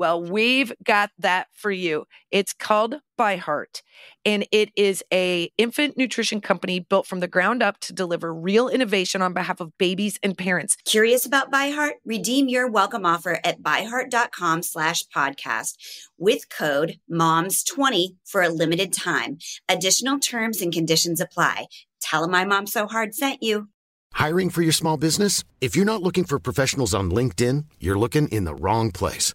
Well, we've got that for you. It's called By Heart, and it is a infant nutrition company built from the ground up to deliver real innovation on behalf of babies and parents. Curious about By Heart? Redeem your welcome offer at byheart.com slash podcast with code MOMS20 for a limited time. Additional terms and conditions apply. Tell them my mom so hard sent you. Hiring for your small business? If you're not looking for professionals on LinkedIn, you're looking in the wrong place.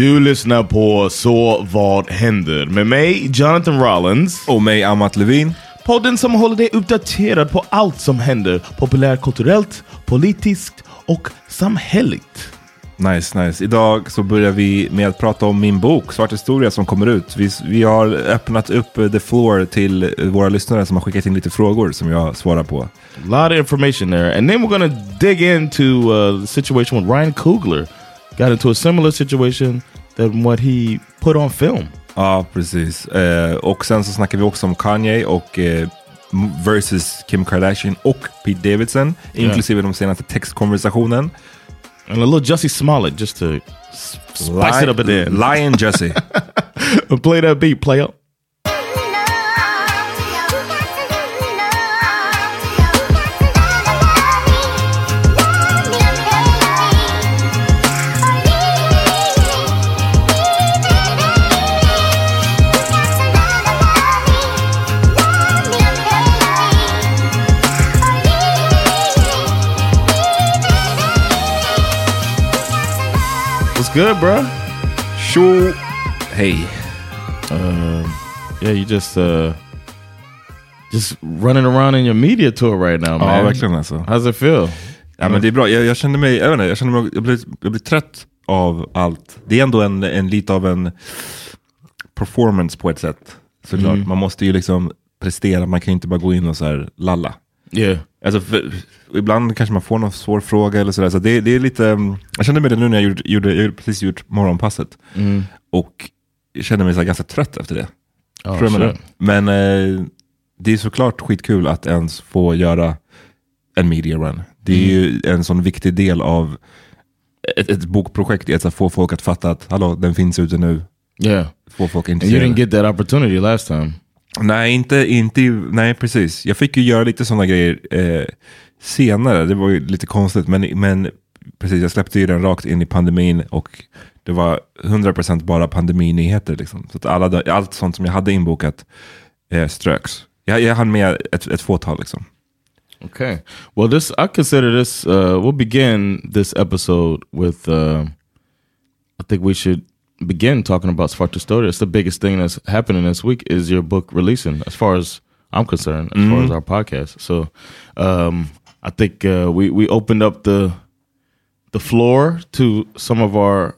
Du lyssnar på Så vad händer? Med mig, Jonathan Rollins. Och mig, Amat Levin. Podden som håller dig uppdaterad på allt som händer populärkulturellt, politiskt och samhälleligt. Nice, nice. Idag så börjar vi med att prata om min bok, Svart historia, som kommer ut. Vi, vi har öppnat upp the floor till våra lyssnare som har skickat in lite frågor som jag svarar på. A lot of information there. And then we're gonna dig into uh, the situation with Ryan Coogler. Got into a similar situation than what he put on film. Ja, precis. Eh, och sen så snackar vi också om Kanye och eh, versus Kim Kardashian och Pete Davidson, Yeah. inklusive de senaste textkonversationen. And a little Jussie Smollett just to spice it up a bit. Lion Jesse. Play that beat, play up. What's good, bro? Tjo! Hej. Um, yeah, you just uh, just running around in your media tour right now, man. Ja, verkligen alltså. How's it feel? Ja, men det är bra. Jag, jag känner mig, jag vet inte, jag känner mig, jag blir, jag blir trött av allt. Det är ändå en, en lite av en performance på ett sätt. Såklart. Mm. Man måste ju liksom prestera, man kan ju inte bara gå in och så här lalla. Yeah. Alltså, för, ibland kanske man får någon svår fråga eller sådär. Så det, det är lite, mm, jag kände mig det nu när jag gjorde, gjorde jag precis gjort morgonpasset. Mm. Och jag kände mig så ganska trött efter det. Oh, Tror jag? Men eh, det är såklart skitkul att ens få göra en media run. Det är ju en sån viktig del av ett, ett bokprojekt, att få folk att fatta att hallå, den finns ute nu. Yeah. Få folk And you intresserade. didn't get that opportunity last time. Nej, inte, inte, nej precis. Jag fick ju göra lite sådana grejer eh, senare. Det var ju lite konstigt, men, men precis, jag släppte ju den rakt in i pandemin och det var 100% bara pandeminyheter. Liksom. Så att alla, allt sånt som jag hade inbokat eh, ströks. Jag, jag hann med ett, ett fåtal liksom. Okay. Well, this I consider this. Uh, we'll begin this episode with. Uh, I think we should begin talking about Story. It's the biggest thing that's happening this week. Is your book releasing? As far as I'm concerned, as far as our podcast. So, um, I think uh, we we opened up the the floor to some of our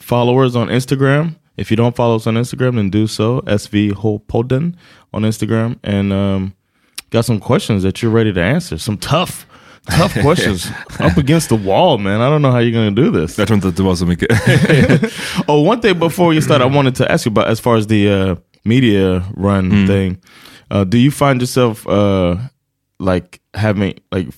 followers on Instagram. If you don't follow us on Instagram, then do so. SV Podden on Instagram, and um, got some questions that you're ready to answer. Some tough, tough questions up against the wall, man. I don't know how you're going to do this. Jag tror inte att det var så mycket. oh, one thing before you start, I wanted to ask you about as far as the uh, media run thing. Uh, do you find yourself uh, like having like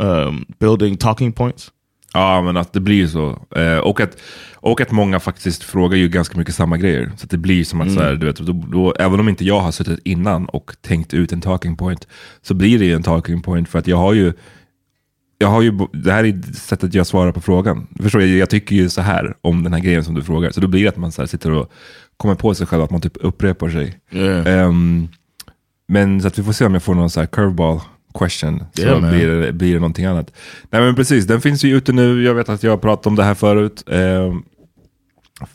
um, building talking points? Ja, men att det blir så. Eh, och, att, och att många faktiskt frågar ju ganska mycket samma grejer. Så det blir som att, så här, du vet, då, då, även om inte jag har suttit innan och tänkt ut en talking point, så blir det ju en talking point för att jag har ju, jag har ju det här är sättet jag svarar på frågan. Förstår jag, jag tycker ju så här om den här grejen som du frågar. Så då blir det att man så sitter och kommer på sig själv, att man typ upprepar sig. Yeah. Ehm, men så att vi får se om jag får någon så här curveball question. Så Yeah, blir, det, blir det någonting annat. Nej men precis, den finns ju ute nu. Jag vet att jag har pratat om det här förut. Ehm,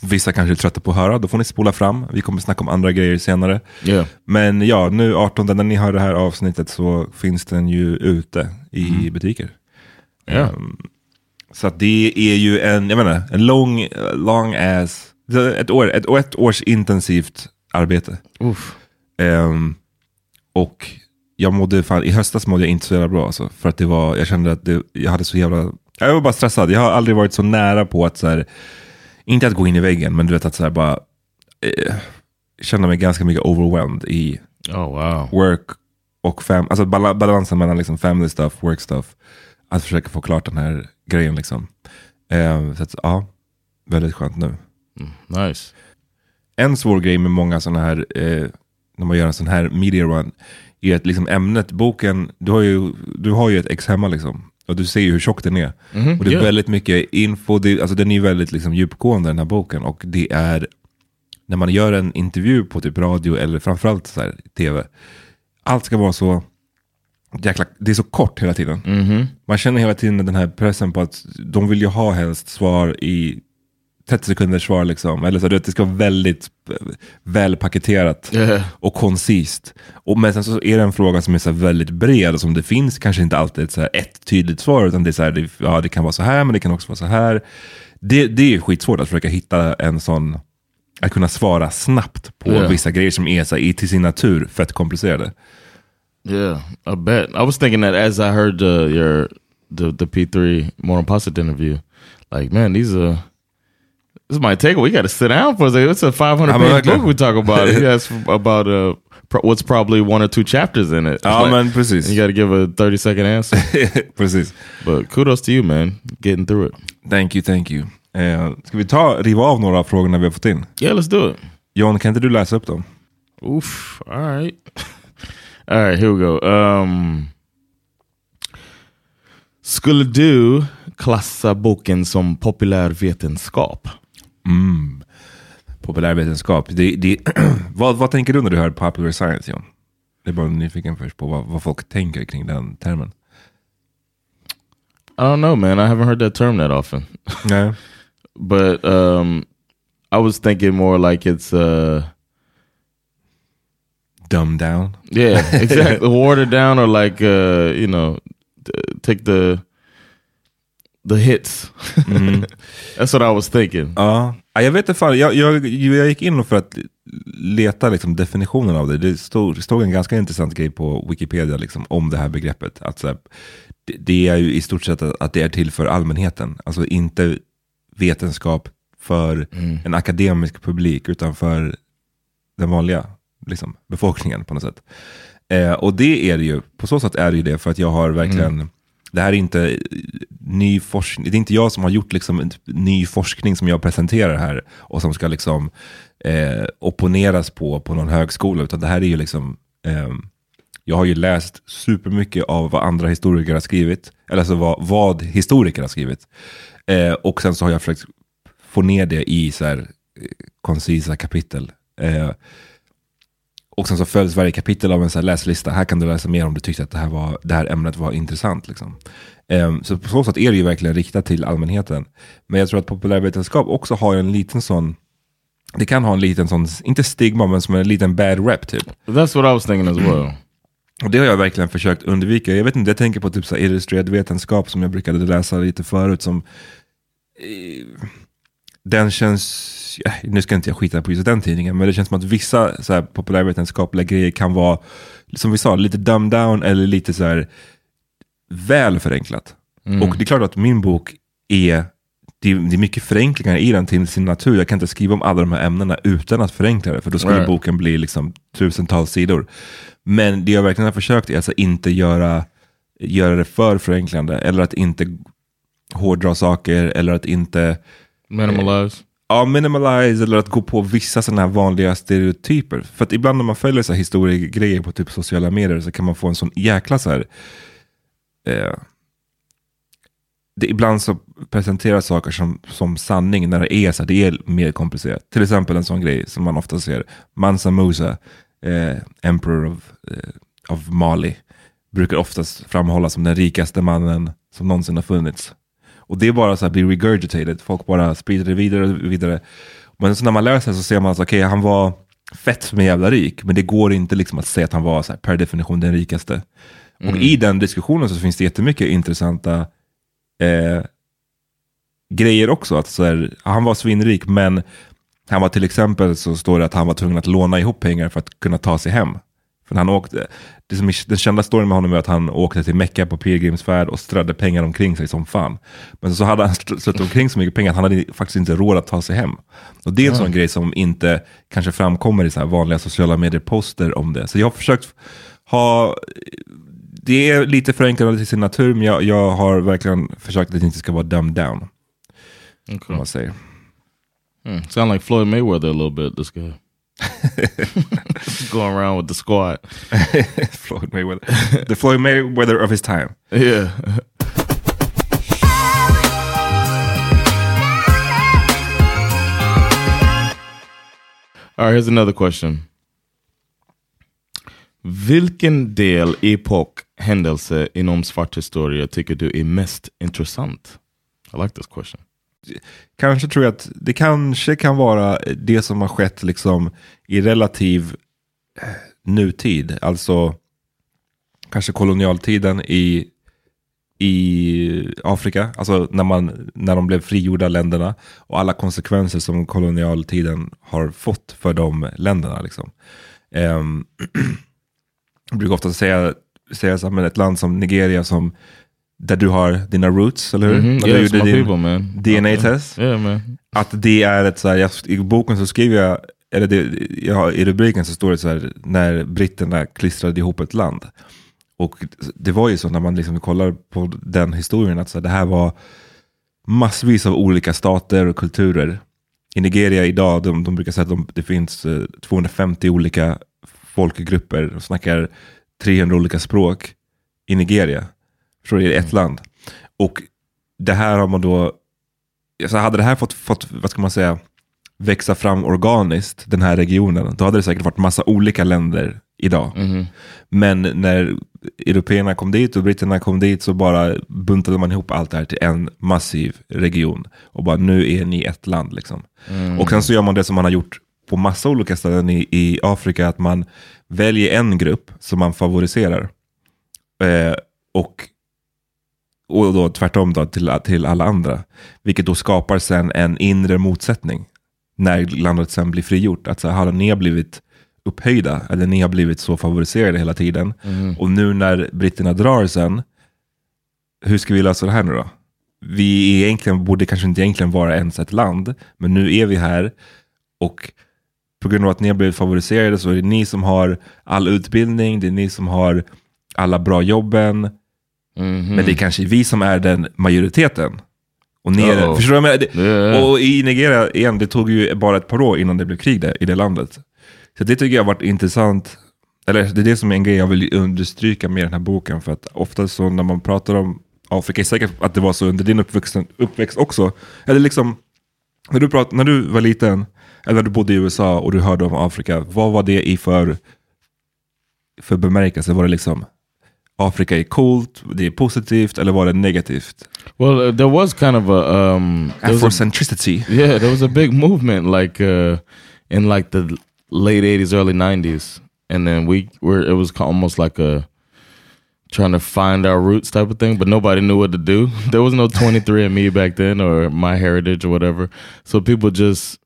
vissa kanske är trötta på att höra, då får ni spola fram. Vi kommer snacka om andra grejer senare. Yeah. Men ja, nu 18, när ni hör det här avsnittet så finns den ju ute i butiker. Yeah. Så att det är ju en, jag menar, en lång, long ass, ett, år, ett, ett års intensivt arbete. Ehm, och jag mådde fan, i höstas mådde jag inte så jävla bra alltså, För att det var, jag kände att det, jag hade så jävla, jag var bara stressad. Jag har aldrig varit så nära på att så här, inte att gå in i väggen, men du vet att så här bara eh, känna mig ganska mycket overwhelmed i Oh wow. work och fam alltså bala- balansen mellan liksom family stuff, work stuff. Att försöka få klart den här grejen liksom. Eh, så att, ja, väldigt skönt nu. Nice. En svår grej med många sådana här, eh, när man gör en sån här media run, är att liksom ämnet, boken, du har ju, du har ju ett ex hemma liksom. Och du ser ju hur tjock den är. och det är yeah. väldigt mycket info, det, alltså den är ju väldigt liksom djupgående den här boken. Och det är, när man gör en intervju på typ radio eller framförallt så här, tv, allt ska vara så jäkla, det är så kort hela tiden. Man känner hela tiden den här pressen på att de vill ju ha helst svar i 30 sekunders svar liksom. Eller så det ska vara väldigt eh, välpaketerat Yeah. och koncist. Och, men sen så är det en fråga som är så väldigt bred och som det finns kanske inte alltid ett, så ett tydligt svar. Utan det, är så här, det, ja, det kan vara så här men det kan också vara så här. Det, det är skitsvårt att försöka hitta en sån, att kunna svara snabbt på Ja. vissa grejer som är så här, i till sin natur fett komplicerade. Yeah, I bet. I was thinking that as I heard the your the the P three Moral Positive interview, like man, these are this might take. We got to sit down for a second. It's a five hundred page like- book we talk about. He has about uh pro- what's probably one or two chapters in it. Ja Like, precis. you got to give a thirty second answer. precis. but kudos to you, man, getting through it. Thank you, thank you. Eh, ska vi ta, riva av några av frågorna vi har fått in? Yeah, let's do it. John, kan inte du läsa upp dem? Oof. All right. All right, here we go. Um Skulle du klassa boken som populärvetenskap? Mm. Populärvetenskap. Det, det, vad, vad tänker du när du hör popular science, John? Jag är bara nyfiken först på vad, vad folk tänker kring den termen. I don't know, man. I haven't heard that term that often. Nej. but um I was thinking more like it's uh Dumb down. yeah, exactly watered down or like uh, you know, take the the hits. That's what I was thinking. Ja, Ja, jag vet inte fan. Jag, jag, jag gick in för att leta liksom, definitionen av det. Det stod, stod en ganska intressant grej på Wikipedia liksom, om det här begreppet. Att, här, det, det är ju i stort sett att, att det är till för allmänheten. Alltså inte vetenskap för en akademisk publik, utan för den vanliga liksom, befolkningen på något sätt. Eh, och det är det ju, på så sätt är det ju det, för att jag har verkligen, det här är inte ny forskning, det är inte jag som har gjort liksom ny forskning som jag presenterar här och som ska liksom eh, opponeras på på någon högskola, utan det här är ju liksom, ehm, jag har ju läst supermycket av vad andra historiker har skrivit, eller alltså vad, vad historiker har skrivit. Eh, och sen så har jag försökt få ner det i så här, eh, koncisa kapitel. Eh, och sen så följs varje kapitel av en så här läslista. Här kan du läsa mer om du tyckte att det här, var, det här ämnet var intressant. Liksom. Ehm, så på så sätt är det ju verkligen riktat till allmänheten. Men jag tror att populärvetenskap också har en liten sån, det kan ha en liten sån, inte stigma, men som en liten bad rep typ. That's what I was thinking as well. Och det har jag verkligen försökt undvika. Jag vet inte, jag tänker på typ så illustrerad vetenskap som jag brukade läsa lite förut. Som, eh, den känns, ja, nu ska inte jag skita på just den tidningen, men det känns som att vissa så här, populärvetenskapliga grejer kan vara, som vi sa, lite dumbed down eller lite så här väl förenklat. Och det är klart att min bok är, det är, det är mycket förenklingar i den till sin natur. Jag kan inte skriva om alla de här ämnena utan att förenkla det, för då skulle Right. boken bli liksom tusentals sidor. Men det jag verkligen har försökt är alltså inte göra, göra det för förenklande, eller att inte hårdra saker eller att inte Minimalize. ja, minimalize eller att gå på vissa sådana här vanliga stereotyper. För att ibland när man följer så här historiegrejer på typ sociala medier så kan man få en sån jäkla så här, eh, det, ibland så presenteras saker som, som sanning när det är så här, det är mer komplicerat. Till exempel en sån grej som man ofta ser, Mansa Musa, eh, Emperor of, eh, of Mali, brukar oftast framhållas som den rikaste mannen som någonsin har funnits. Och det är bara så här blir regurgitated, folk bara sprider det vidare och vidare. Men så när man läser så ser man att okay, han var fett en jävla rik, men det går inte liksom att säga att han var så här, per definition den rikaste. Och i den diskussionen så finns det jättemycket intressanta eh, grejer också. Att så här, han var svinrik, men han var till exempel så står det att han var tvungen att låna ihop pengar för att kunna ta sig hem. För han åkte, det som är, den kända storyn med honom är att han åkte till Mecka på pilgrimsfärd och strödde pengar omkring sig som fan. Men så hade han strött omkring så mycket pengar att han hade faktiskt inte råd att ta sig hem. Och det är en sån grej som inte kanske framkommer i så här vanliga sociala medier-poster om det. Så jag har försökt ha det är lite förenklande till sin natur, men jag, jag har verkligen försökt att det inte ska vara dumbed down. Om man säger. Hmm. Sound like Floyd Mayweather a little bit. This guy going around with the squad. Floyd Mayweather. The Floyd Mayweather of his time. Yeah. All right, here's another question. Vilken del, epok, händelse inom svart historia tycker du är mest intressant? I like this question. Kanske tror jag att det kanske kan vara det som har skett liksom i relativ nutid. Alltså kanske kolonialtiden i, i Afrika. Alltså när, man, när de blev frigjorda länderna. Och alla konsekvenser som kolonialtiden har fått för de länderna. Liksom. Ehm, jag brukar ofta säga, säga så här, ett land som Nigeria som där du har dina roots, eller hur? När yeah, du it's my gjorde din people, man. DNA-test. Yeah. Att det är ett så här, jag, i boken så skriver jag, eller det, ja, i rubriken så står det så här, när britterna klistrade ihop ett land. Och det var ju så när man liksom kollar på den historien, att så här, det här var massvis av olika stater och kulturer. I Nigeria idag, de, de brukar säga att de, det finns eh, 250 olika folkgrupper och snackar 300 olika språk i Nigeria. Förstår du? I ett land. Och det här har man då, så hade det här fått, fått, vad ska man säga, växa fram organiskt, den här regionen, då hade det säkert varit massa olika länder idag. Men när européerna kom dit och britterna kom dit så bara buntade man ihop allt det här till en massiv region. Och bara nu är ni ett land liksom. Och sen så gör man det som man har gjort på massa olika ställen i, i Afrika, att man väljer en grupp som man favoriserar. Eh, och och då tvärtom då till, till alla andra. Vilket då skapar sen en inre motsättning. När landet sen blir frigjort. Att så här, ni har blivit upphöjda, eller ni har blivit så favoriserade hela tiden. Och nu när britterna drar sen, hur ska vi lösa det här nu då? Vi egentligen, borde kanske inte egentligen vara ens ett land, men nu är vi här. Och på grund av att ni har blivit favoriserade så är det ni som har all utbildning, det är ni som har alla bra jobben. Men det är kanske vi som är den majoriteten. Och ni är, Uh-oh. förstår du vad jag menar? Det-. Och i Nigeria, igen, det tog ju bara ett par år innan det blev krig där, i det landet. Så det tycker jag har varit intressant. Eller det är det som är en grej jag vill understryka med den här boken. För att ofta så när man pratar om Afrika, jag är säker på att det var så under din uppväxt, uppväxt också. Eller liksom, när du, prat, när du var liten, eller när du bodde i USA och du hörde om Afrika, vad var det i för, för bemärkelse? Var det liksom Afrika är coolt, det är positivt, eller var det negativt? Well, uh, there was kind of a um, was a Yeah, there was a big movement like uh, in like the late '80s, early '90s, and then we were it was almost like a trying to find our roots type of thing, but nobody knew what to do. There was no 23andMe back then or My Heritage or whatever, so people just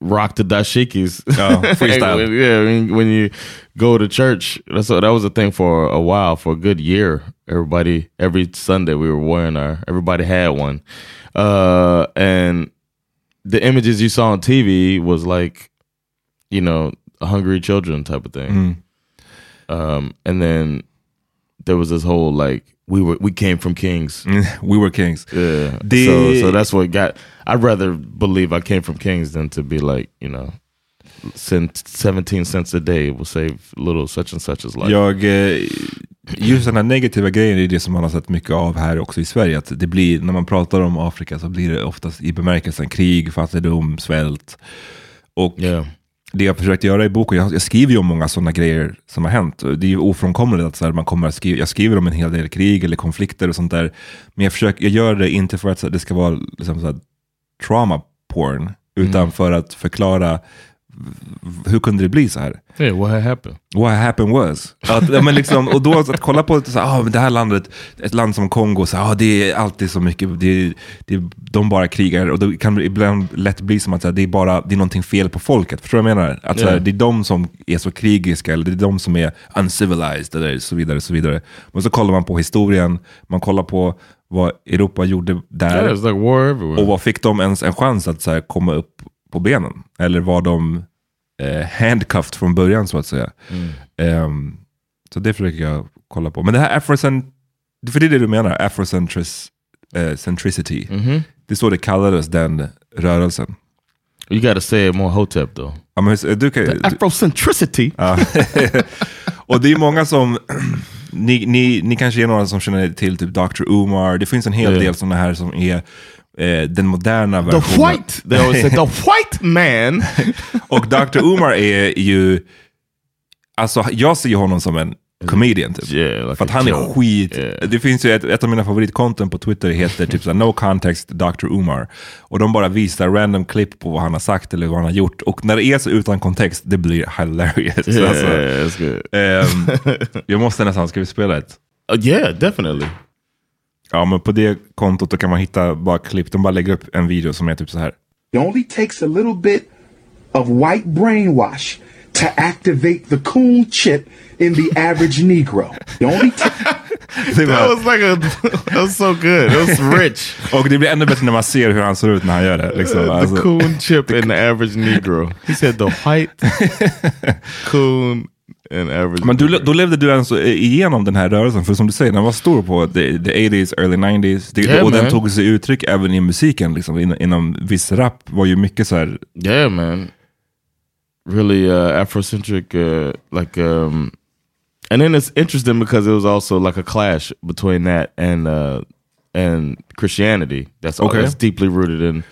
rocked the dashikis. Oh, freestyle. Yeah, when, when you go to church, that's that was a thing for a while, for a good year. Everybody, every Sunday, we were wearing our. Everybody had one, uh, and the images you saw on TV was like, you know, hungry children type of thing. Um, and then there was this whole like we were we came from kings. We were kings. Yeah. The- so so that's what got. I'd rather believe I came from kings than to be like you know, send seventeen cents a day will save little such and such as life. Jag, eh, just den här negativa grejen är det som man har sett mycket av här också i Sverige. Att det blir, när man pratar om Afrika så blir det oftast i bemärkelsen krig, fattigdom, svält. Och Yeah. Det jag försökt göra i boken, jag, jag skriver ju om många sådana grejer som har hänt. Det är ju ofrånkomligt att så här, man kommer att skriva, jag skriver om en hel del krig eller konflikter och sånt där. Men jag, försöker, jag gör det inte för att här, det ska vara liksom, så här, trauma porn, utan för att förklara hur kunde det bli så här? Yeah. What happened? What happened was. Att, men liksom, och då att kolla på så här, ah, det här landet, ett land som Kongo, så, här, ah, det är alltid så mycket, det, det, de bara krigar. Och då kan det ibland lätt bli som att här, det är bara det är någonting fel på folket. Förstår du vad jag menar? Att, så här, det är de som är så krigiska, eller det är de som är uncivilized, eller så vidare. Så vidare. Men så kollar man på historien, man kollar på vad Europa gjorde där. Yeah, like. Och vad fick de ens en chans att så komma upp på benen? Eller var de eh, handcuffed från början så att säga? Ehm, så det försöker jag kolla på. Men det här afrocent... För det är det du menar, afrocentricity. Eh, centricity. Det är så det kallades, den rörelsen. you got to say it more hotep though. Ja, men, du kan, du, Afrocentricity. Ja. och det är många som, ni, ni, ni kanske är några som känner till typ Dr. Umar, det finns en hel Ja. del sådana här som är eh, den moderna The versionen. white. They always say the white man. Och Dr. Umar är ju, alltså jag ser ju honom som en comedian typ. Yeah, like För att a han är skit. Yeah. Det finns ju ett, ett av mina favoritkonton på Twitter heter typ såhär, No Context Dr. Umar. Och de bara visar random klipp på vad han har sagt eller vad han har gjort. Och när det är så utan kontext, det blir hilarious. Yeah, Alltså, that's good. ehm, jag måste nästan, ska vi spela ett? Uh, yeah, definitely. Ja, men på det kontot då kan man hitta bara klipp. De bara lägger upp en video som är typ så här. It only takes a little bit of white brainwash to activate the coon chip in the average Negro. It only That was like a. That was so good. It was rich. och det blir ännu bättre när man ser hur han ser ut när han gör det. Liksom. the Alltså, coon chip and the average Negro. He said the white coon. Men du, då levde du alltså igenom den här rörelsen, för som du säger, den var stor på the, the 80s, early 90s. Det, Yeah, och den man. tog sig uttryck även i musiken. Liksom, in, inom viss rap var ju mycket så här, Yeah, man. Really uh, Afrocentric, uh, like, um, and then it's interesting because it was also like a clash between that and uh, and Christianity. That's Okay. that's deeply rooted in.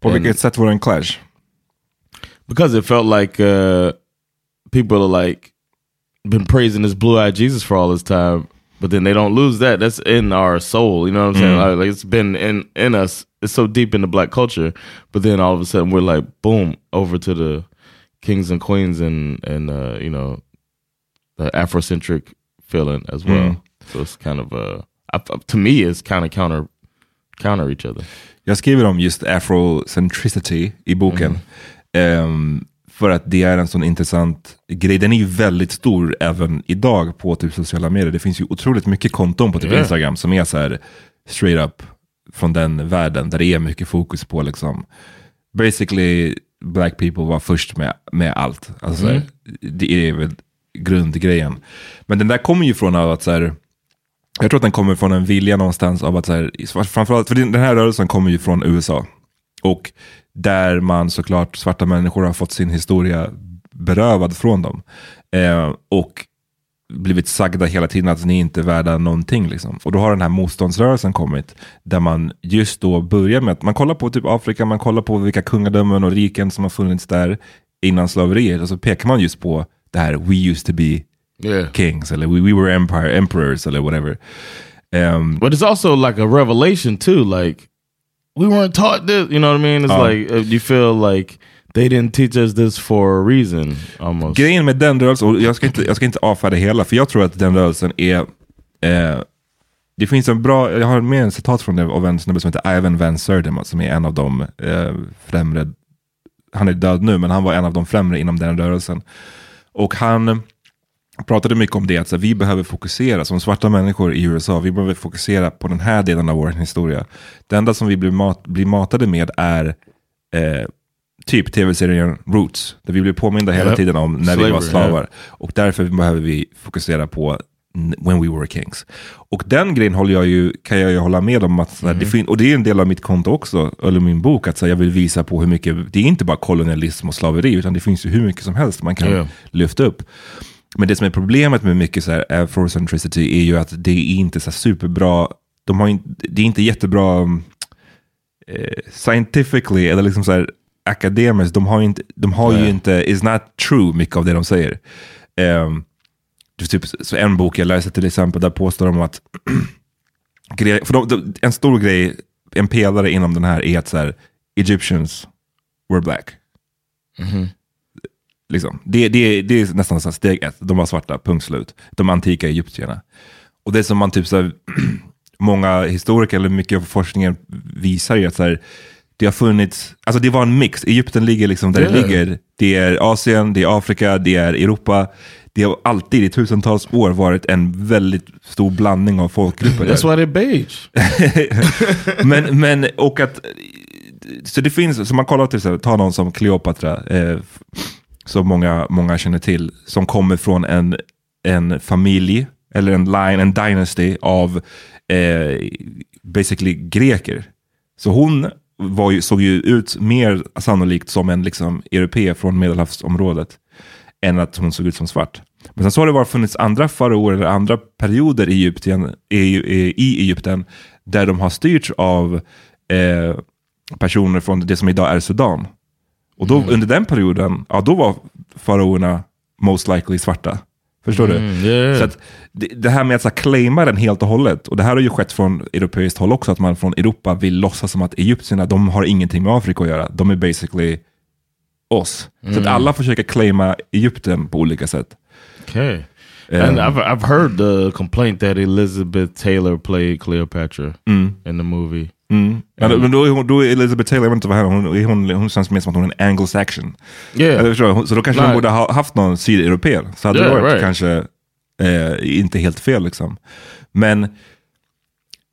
på in- vilket sätt var det en clash? because it felt like uh, people are like been praising this blue-eyed Jesus for all this time, but then they don't lose that. That's in our soul. You know what I'm saying? Like, like, it's been in in us. It's so deep in the black culture, but then all of a sudden we're like, boom, over to the kings and queens and and uh, you know the Afrocentric feeling as well. So it's kind of uh, to me, it's kind of counter counter each other. Jag skriver om just afrocentricity i boken. Ehm, för att det är en sån intressant grej. Den är ju väldigt stor även idag på typ sociala medier. Det finns ju otroligt mycket konton på typ Ja. Instagram som är så här straight up från den världen. Där det är mycket fokus på liksom basically black people var först med, med allt. Alltså, så här, Det är väl grundgrejen. Men den där kommer ju från att så här, jag tror att den kommer från en vilja någonstans av att, så här, framförallt, för den här rörelsen kommer ju från USA. Och där man såklart, svarta människor har fått sin historia berövad från dem. Eh, och blivit sagda hela tiden att ni inte är värda någonting. Liksom. Och då har den här motståndsrörelsen kommit, där man just då börjar med att man kollar på typ Afrika, man kollar på vilka kungadömen och riken som har funnits där innan slaveriet, och så pekar man just på det här we used to be Yeah. kings, eller we, we were empire, emperors, eller whatever. Um, But it's also like a revelation too. Like we weren't taught this. You know what I mean? It's Oh. like uh, you feel like they didn't teach us this for a reason. Almost. grejen med den rörelsen, och jag ska inte, jag ska inte avfärda hela, för jag tror att den rörelsen är... Eh, det finns en bra, jag har med en citat från det av en snubbe som heter Ivan Van Sertima, som är en av de eh, främre, han är död nu, men han var en av de främre inom den rörelsen. Och han pratade mycket om det, att så här, vi behöver fokusera, som svarta människor i USA, vi behöver fokusera på den här delen av vår historia. Det enda som vi blir, mat, blir matade med är eh, typ tv-serien Roots, där vi blir påminda hela Yep. tiden om när vi var slavar. Och därför behöver vi fokusera på when we were kings. Och den grejen håller jag ju, kan jag ju hålla med om. Att, här, det och det är en del av mitt konto också, eller min bok, att så här, jag vill visa på hur mycket, det är inte bara kolonialism och slaveri, utan det finns ju hur mycket som helst man kan Ja. lyfta upp. Men det som är problemet med mycket så här afrocentricity är ju att det är inte så superbra, de har inte, det är inte jättebra um, eh, scientifically, eller liksom så här akademiskt, de har, inte, de har ju inte, is not true mycket av det de säger. Um, typ, så en bok jag läste till exempel, där påstår de att, för de, de, en stor grej, en pelare inom den här är att så här, Egyptians were black. Liksom. Det, det, det är nästan så steg ett, de var svarta, punkt slut. De antika egyptierna. Och det som man typ så här, många historiker, eller mycket av forskningen visar är att så här, det har funnits, alltså det var en mix. Egypten ligger liksom där det Ja. ligger. Det är Asien, det är Afrika, det är Europa. Det har alltid i tusentals år varit en väldigt stor blandning av folkgrupper. That's why they're beige. men, men, och att, så det finns, så man kollar till exempel, ta någon som Kleopatra, eh, som många, många känner till, som kommer från en, en familj, eller en line, en dynasty av eh, basically greker. Så hon var ju, såg ju ut mer sannolikt som en liksom, europe från medelhavsområdet än att hon såg ut som svart. Men sen så har det varit funnits andra faraoer eller andra perioder i Egypten, i, i, i Egypten där de har styrts av eh, personer från det som idag är Sudan. Och då, under den perioden, ja då var faraoerna most likely svarta. Förstår du? yeah. Så att det, det här med att så här, claima den helt och hållet, och det här har ju skett från europeiskt håll också, att man från Europa vill låtsas som att egyptierna, de har ingenting med Afrika att göra. De är basically oss. Så att alla försöker claima Egypten på olika sätt. Okay. And I've I've heard the complaint that Elizabeth Taylor played Cleopatra in the movie. Men, men då, är hon, då är Elizabeth Taylor, jag vet inte vad hon, hon, hon, hon känns mer som att hon är en anglo-saxon. Yeah. Så då kanske Nej. de borde ha haft någon sydeuropé. Så hade Yeah, det varit right. kanske eh, inte helt fel liksom. Men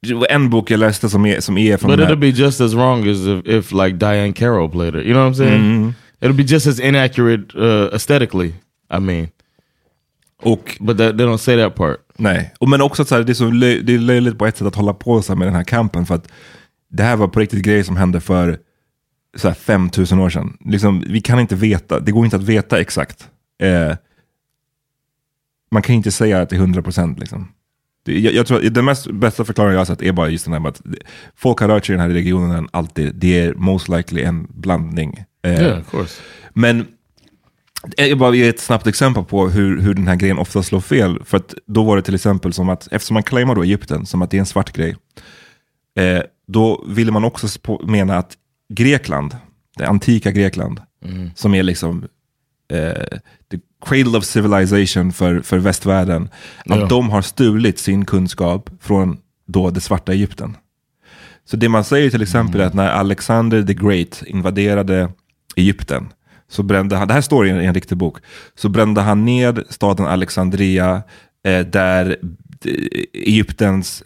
det var en bok jag läste som är, som är från But den här, it'll be just as wrong as if, if like Diane Carroll played her. You know what I'm saying? It'll be just as inaccurate uh, aesthetically. I mean, och but that, they don't say that part. Nej, och men också att så här, det, är så det är löjligt på ett sätt att hålla på så med den här kampen. För att det här var på riktigt grejer som hände för så här 5000 år sedan. Liksom, vi kan inte veta, det går inte att veta exakt. Eh, man kan inte säga att det är 100% liksom. Det, jag, jag tror att den mest bästa förklaringen jag har sett är bara just den här med att folk har rört sig i den här regionen alltid. Det är most likely en blandning. Eh, Yeah, of course. men jag bara ge ett snabbt exempel på hur, hur den här grejen ofta slår fel. För att då var det till exempel som att, eftersom man claimar då Egypten som att det är en svart grej, eh, då ville man också mena att Grekland, det antika Grekland, som är liksom eh, the cradle of civilization för, för västvärlden, att Ja. de har stulit sin kunskap från då det svarta Egypten. Så det man säger till exempel är att när Alexander the Great invaderade Egypten, så brände han, det här står i en, i en riktig bok, så brände han ned staden Alexandria, eh, där eh, Egyptens,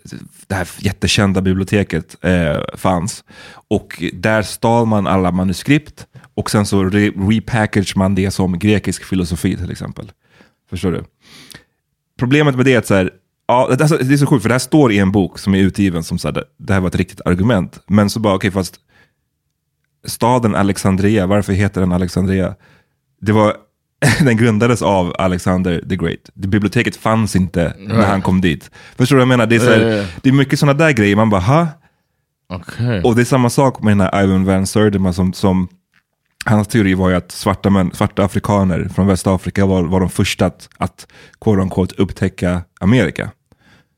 det här jättekända biblioteket eh, fanns. Och där stal man alla manuskript och sen så re repackage man det som grekisk filosofi till exempel. Förstår du? Problemet med det är att så här, ja, det, alltså, det är så sjukt, för det här står i en bok som är utgiven som så här, det, här var ett riktigt argument. Men så bara, okej, fast staden Alexandria, varför heter den Alexandria? Det var, den grundades av Alexander the Great. Det, biblioteket fanns inte när han kom dit. Förstår du vad jag menar? Det är, så här, ja, ja. det är mycket sådana där grejer, man bara, ha? Okay. Och det är samma sak med den här Ivan Van Sertima som, som hans teori var ju att svarta, män, svarta afrikaner från Västafrika var, var de första att, att quote unquote, upptäcka Amerika.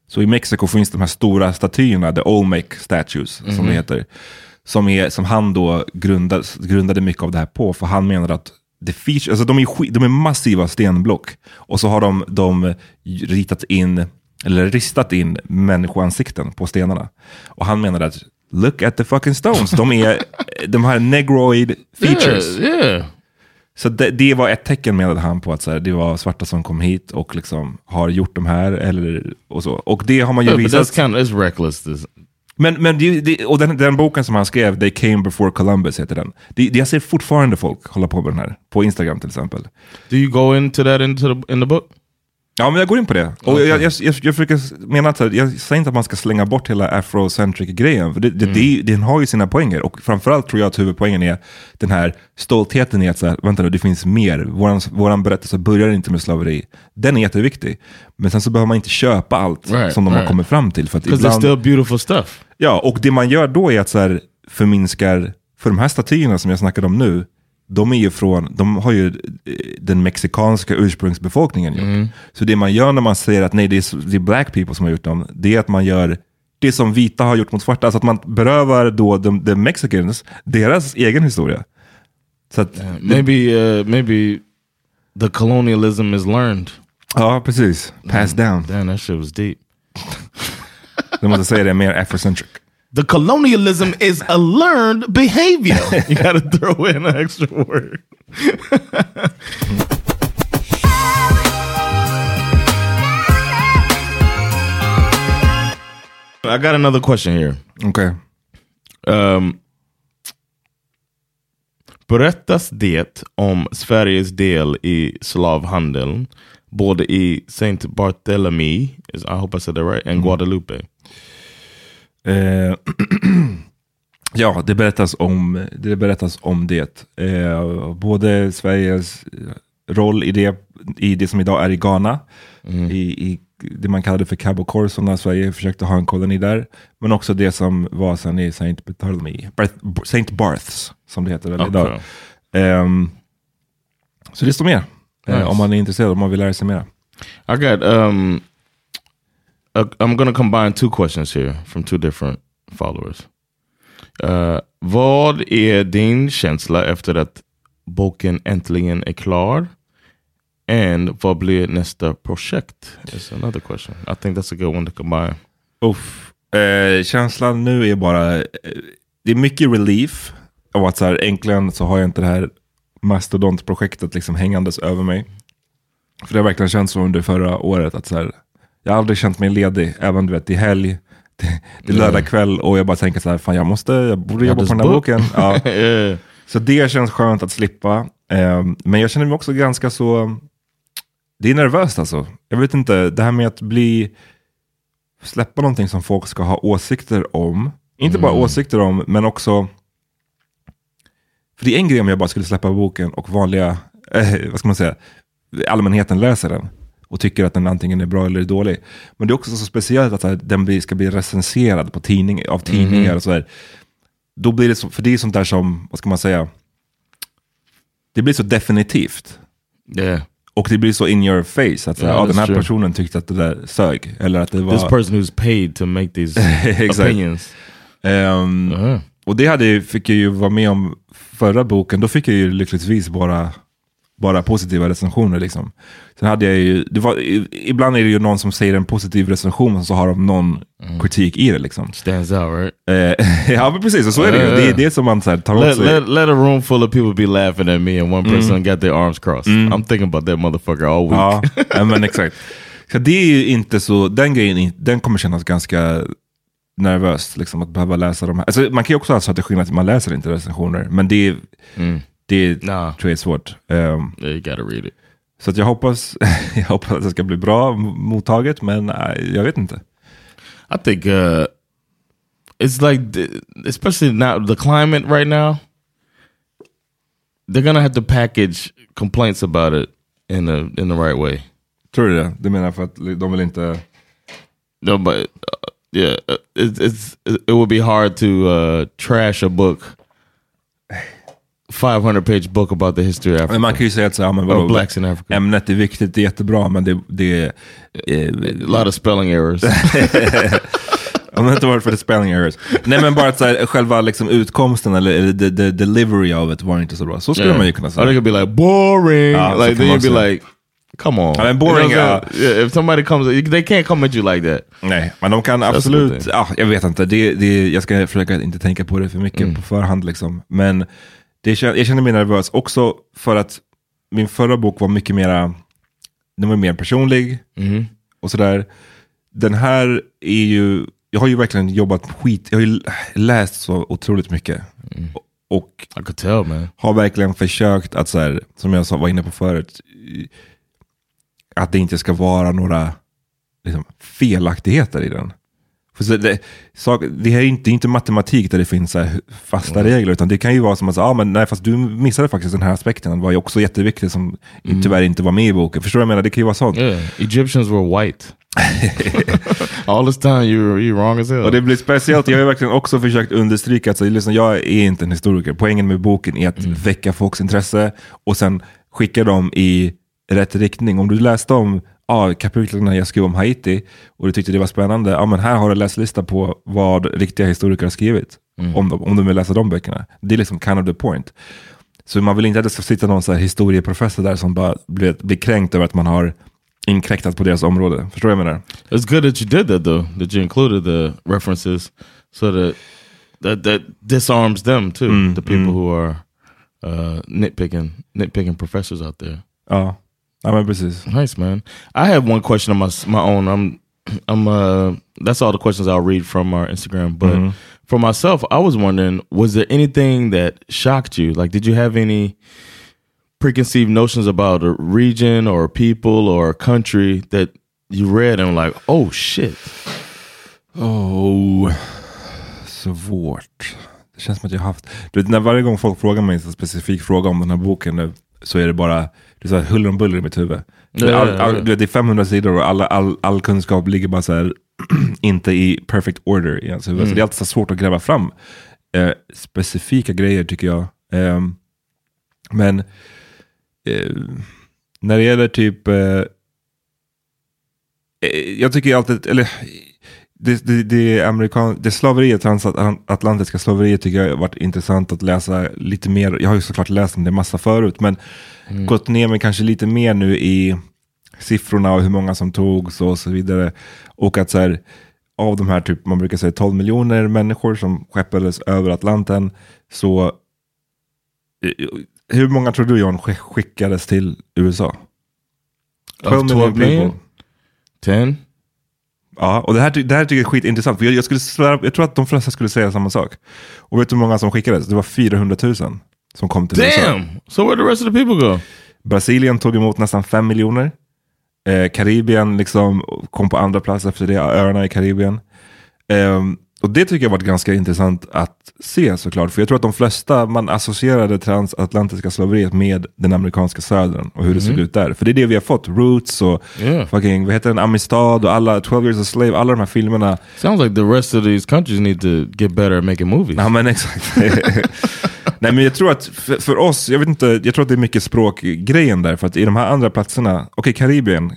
Så i Mexiko finns de här stora statyerna, the Olmec statues, som det heter. Som, är, som han då grundade, grundade mycket av det här på, för han menar att det feature, alltså de, är skit, de är massiva stenblock. Och så har de, de ritat in, eller ristat in människoansikten på stenarna. Och han menar att look at the fucking stones, de är de här negroid features. Yeah, yeah. Så det, det var ett tecken menade han på att så här, det var svarta som kom hit och liksom har gjort de här. Eller, och, så. och det har man ju Yeah, but visat. that's kind of it's reckless. This, men, men det, det, och den, den boken som han skrev, They came before Columbus heter den. Det, det, jag ser fortfarande folk hålla på med den här. På Instagram till exempel. do you go into that into the in the book? Ja, men jag går in på det. Och jag, jag, jag, jag försöker mena att jag säger inte att man ska slänga bort hela afrocentric-grejen. För det, det, det, den har ju sina poänger. Och framförallt tror jag att huvudpoängen är den här stoltheten i att, så här, vänta nu, det finns mer. Våran, våran berättelse börjar inte med slaveri. Den är jätteviktig. Men sen så behöver man inte köpa allt Right, som de har right. kommit fram till. För att Because it's still beautiful stuff. Ja, och det man gör då är att så här, förminskar, för de här statyerna som jag snackade om nu, de, är ju från, de har ju eh, den mexikanska ursprungsbefolkningen gjort. Så det man gör när man säger att nej, det är, det är black people som har gjort dem, det är att man gör det som vita har gjort mot svarta. Alltså att man berövar då the, the mexicans deras egen historia. Så att, Maybe, uh, maybe the colonialism is learned. ja, precis. Pass down. Damn, that shit was deep. De måste säga det mer afrocentric. The colonialism is a learned behavior. you got to throw in an extra word. I got another question here. Okay. Um, berättas det om Sveriges del i slavhandeln både i Saint Barthélemy, is- I hope I said that right, and Guadalupe? Eh, ja, det berättas om det. Berättas om det. Eh, både Sveriges roll i det, i det som idag är i Ghana, i, i det man kallade för Cabo Corso när Sverige försökte ha en koloni där, men också det som var sen i Saint Bartholomew, Barth, Saint Barths, som det heter väl Okay. idag. Ehm, så det står mer, eh, Nice. om man är intresserad, om man vill lära sig mer. I got um uh, I'm gonna combine two questions here from two different followers. Uh, vad är din känsla efter att boken äntligen är klar? And vad blir nästa projekt? Is another question. I think that's a good one to combine. Uff. Eh, känslan nu är bara, eh, det är mycket relief av att så här, äntligen så har jag inte det här mastodontprojektet liksom hängandes över mig. För det har verkligen känts som under förra året att så här, jag har aldrig känt mig ledig, även du vet, är helg, det, det är lördag kväll och jag bara tänker så här, fan jag måste, jag borde jobba på den här boken. Ja. Så det känns skönt att slippa. Eh, men jag känner mig också ganska så... Det är nervöst alltså. Jag vet inte, det här med att bli... Släppa någonting som folk ska ha åsikter om. Inte bara åsikter om, men också... För det är en grej om jag bara skulle släppa boken och vanliga, eh, vad ska man säga, allmänheten läser den och tycker att den antingen är bra eller dålig. Men det är också så speciellt att här, den ska bli recenserad på tidning, av tidningar och så där. Då blir det så, för det är sånt där som, vad ska man säga, det blir så definitivt. Yeah. Och det blir så in your face. Att så här, Ja, ja, den här true. personen tyckte att det där sög. Eller att det var... This person who's paid to make these opinions. Ehm, Uh-huh. Och det hade, fick jag ju vara med om förra boken. Då fick jag ju lyckligtvis bara, bara positiva recensioner. Liksom. Sen hade jag ju, var, ibland är det ju någon som säger en positiv recension och så har de någon Mm. kritik i det. Liksom. Stands out, right? Eh, ja men precis, och så är det ju. Det är det som man så här, tar åt Let, sig. let, let a room full of people be laughing at me and one person got their arms crossed. I'm thinking about that motherfucker all week. Ja, men exakt. Så det är ju inte så, den grejen är- den kommer kännas ganska nervöst, liksom, att behöva läsa de här. Alltså, man kan ju också ha strategin att man läser inte recensioner, men det, det Nah. tror jag är svårt. Yeah, you gotta read it. så jag hoppas, jag hoppas att det ska bli bra mottaget, men nej, jag vet inte. I think uh, it's like, the, especially now, the climate right now, they're gonna have to package complaints about it in the in the right way. Tror du det? Du menar för att de vill inte... No, but uh, yeah, uh, it, it's it would be hard to uh, trash a book, five hundred page book about the history of Africa. Men man kan ju säga att så, ja, men vadå, blacks in Africa. ämnet är viktigt, det är jättebra, men det, det är... Eh, a lot of spelling errors. Om det inte varit för the spelling errors. Nej men bara att så här, själva liksom utkomsten eller, eller the, the delivery av det var inte så bra. Så skulle Yeah. man ju kunna Or säga. they could be like boring. Ah, so like then you'd be like, come on. I mean, boring, You know uh, yeah, if somebody comes, they can't come at you like that. Nej, men de kan absolut, ja, jag vet inte, det, det, jag ska försöka inte tänka på det för mycket Mm. på förhand. Liksom. Men det, jag känner mig nervös också för att min förra bok var mycket mera, den var mer personlig Mm-hmm. och sådär. Den här är ju, jag har ju verkligen jobbat skit, jag har ju läst så otroligt mycket. Mm. Och tell, har verkligen försökt att, så här, som jag sa, var inne på förut, att det inte ska vara några liksom, felaktigheter i den. För så det, sak, det här är inte, inte matematik där det finns så fasta regler, utan det kan ju vara som att ah, men nej, fast du missade faktiskt den här aspekten, den var ju också jätteviktig som tyvärr inte var med i boken. Förstår du vad jag menar? Det kan ju vara sånt. Yeah, Egyptians were white. All this time you were, you were wrong as hell. Och det blir speciellt, jag har verkligen också försökt understryka att så, liksom, jag är inte en historiker. Poängen med boken är att väcka folks intresse och sen skicka dem i rätt riktning. Om du läste om ah, kapitlen jag skrev om Haiti och du tyckte det var spännande, ja men här har du läslista på vad riktiga historiker har skrivit. Om, de, om de vill läsa de böckerna. Det är liksom kind of the point. Så man vill inte att det ska sitta någon så här historieprofessor där som bara blir, blir kränkt över att man har inkräktat på deras område. Förstår du vad jag menar? It's good that you did that though, that you included the references so that that, that disarms them too, Mm, the people who are uh, nitpicking nitpicking professors out there. Ja, ja men precis. Nice man. I have one question on my my own. I'm I'm uh that's all the questions I'll read from our Instagram. But for myself, I was wondering, was there anything that shocked you? Like, did you have any preconceived notions about a region or a people or a country that you read and like, oh shit? Oh, svårt. Det känns som att jag haft... Du vet, när varje gång folk frågar mig en specifik fråga om den här boken så är det bara det är så här huller om buller i mitt huvud. Ja, all, all, det är 500 sidor och alla, all, all kunskap ligger bara så här, inte i perfect order i ens huvud. Så det är alltid så svårt att gräva fram eh, specifika grejer tycker jag. Ehm, men eh, när det gäller typ... Eh, eh, jag tycker alltid, eller det, det, det, amerikan, det slaveriet, transatlantiska slaveriet tycker jag har varit intressant att läsa lite mer. Jag har ju såklart läst om det massa förut, men gått ner mig kanske lite mer nu i siffrorna och hur många som togs och så vidare. Och att så här, av de här, typ, man brukar säga 12 miljoner människor som skeppades över Atlanten, så eh, hur många tror du John skick- skickades till USA? Of 12 million? 10? Ja, och det här, det här tycker jag är skitintressant. För jag, jag, skulle svära, jag tror att de flesta skulle säga samma sak. Och vet du hur många som skickades? Det var 400 000 som kom till USA. Damn! So where the rest of the people go? Brasilien tog emot nästan 5 miljoner. Eh, Karibien liksom kom på andra plats efter det, öarna i Karibien. Ehm, och det tycker jag varit ganska intressant att se såklart. För jag tror att de flesta, man associerade transatlantiska slaveriet med den amerikanska södern och hur det såg ut där. För det är det vi har fått. Roots och Yeah. fucking, vad heter den, Amistad och alla 12 years a slave, alla de här filmerna. Sounds like the rest of these countries need to get better at making movies. Ja men exakt. Nej men jag tror att för, för oss, jag vet inte, jag tror att det är mycket språkgrejen där. För att i de här andra platserna, okej Karibien,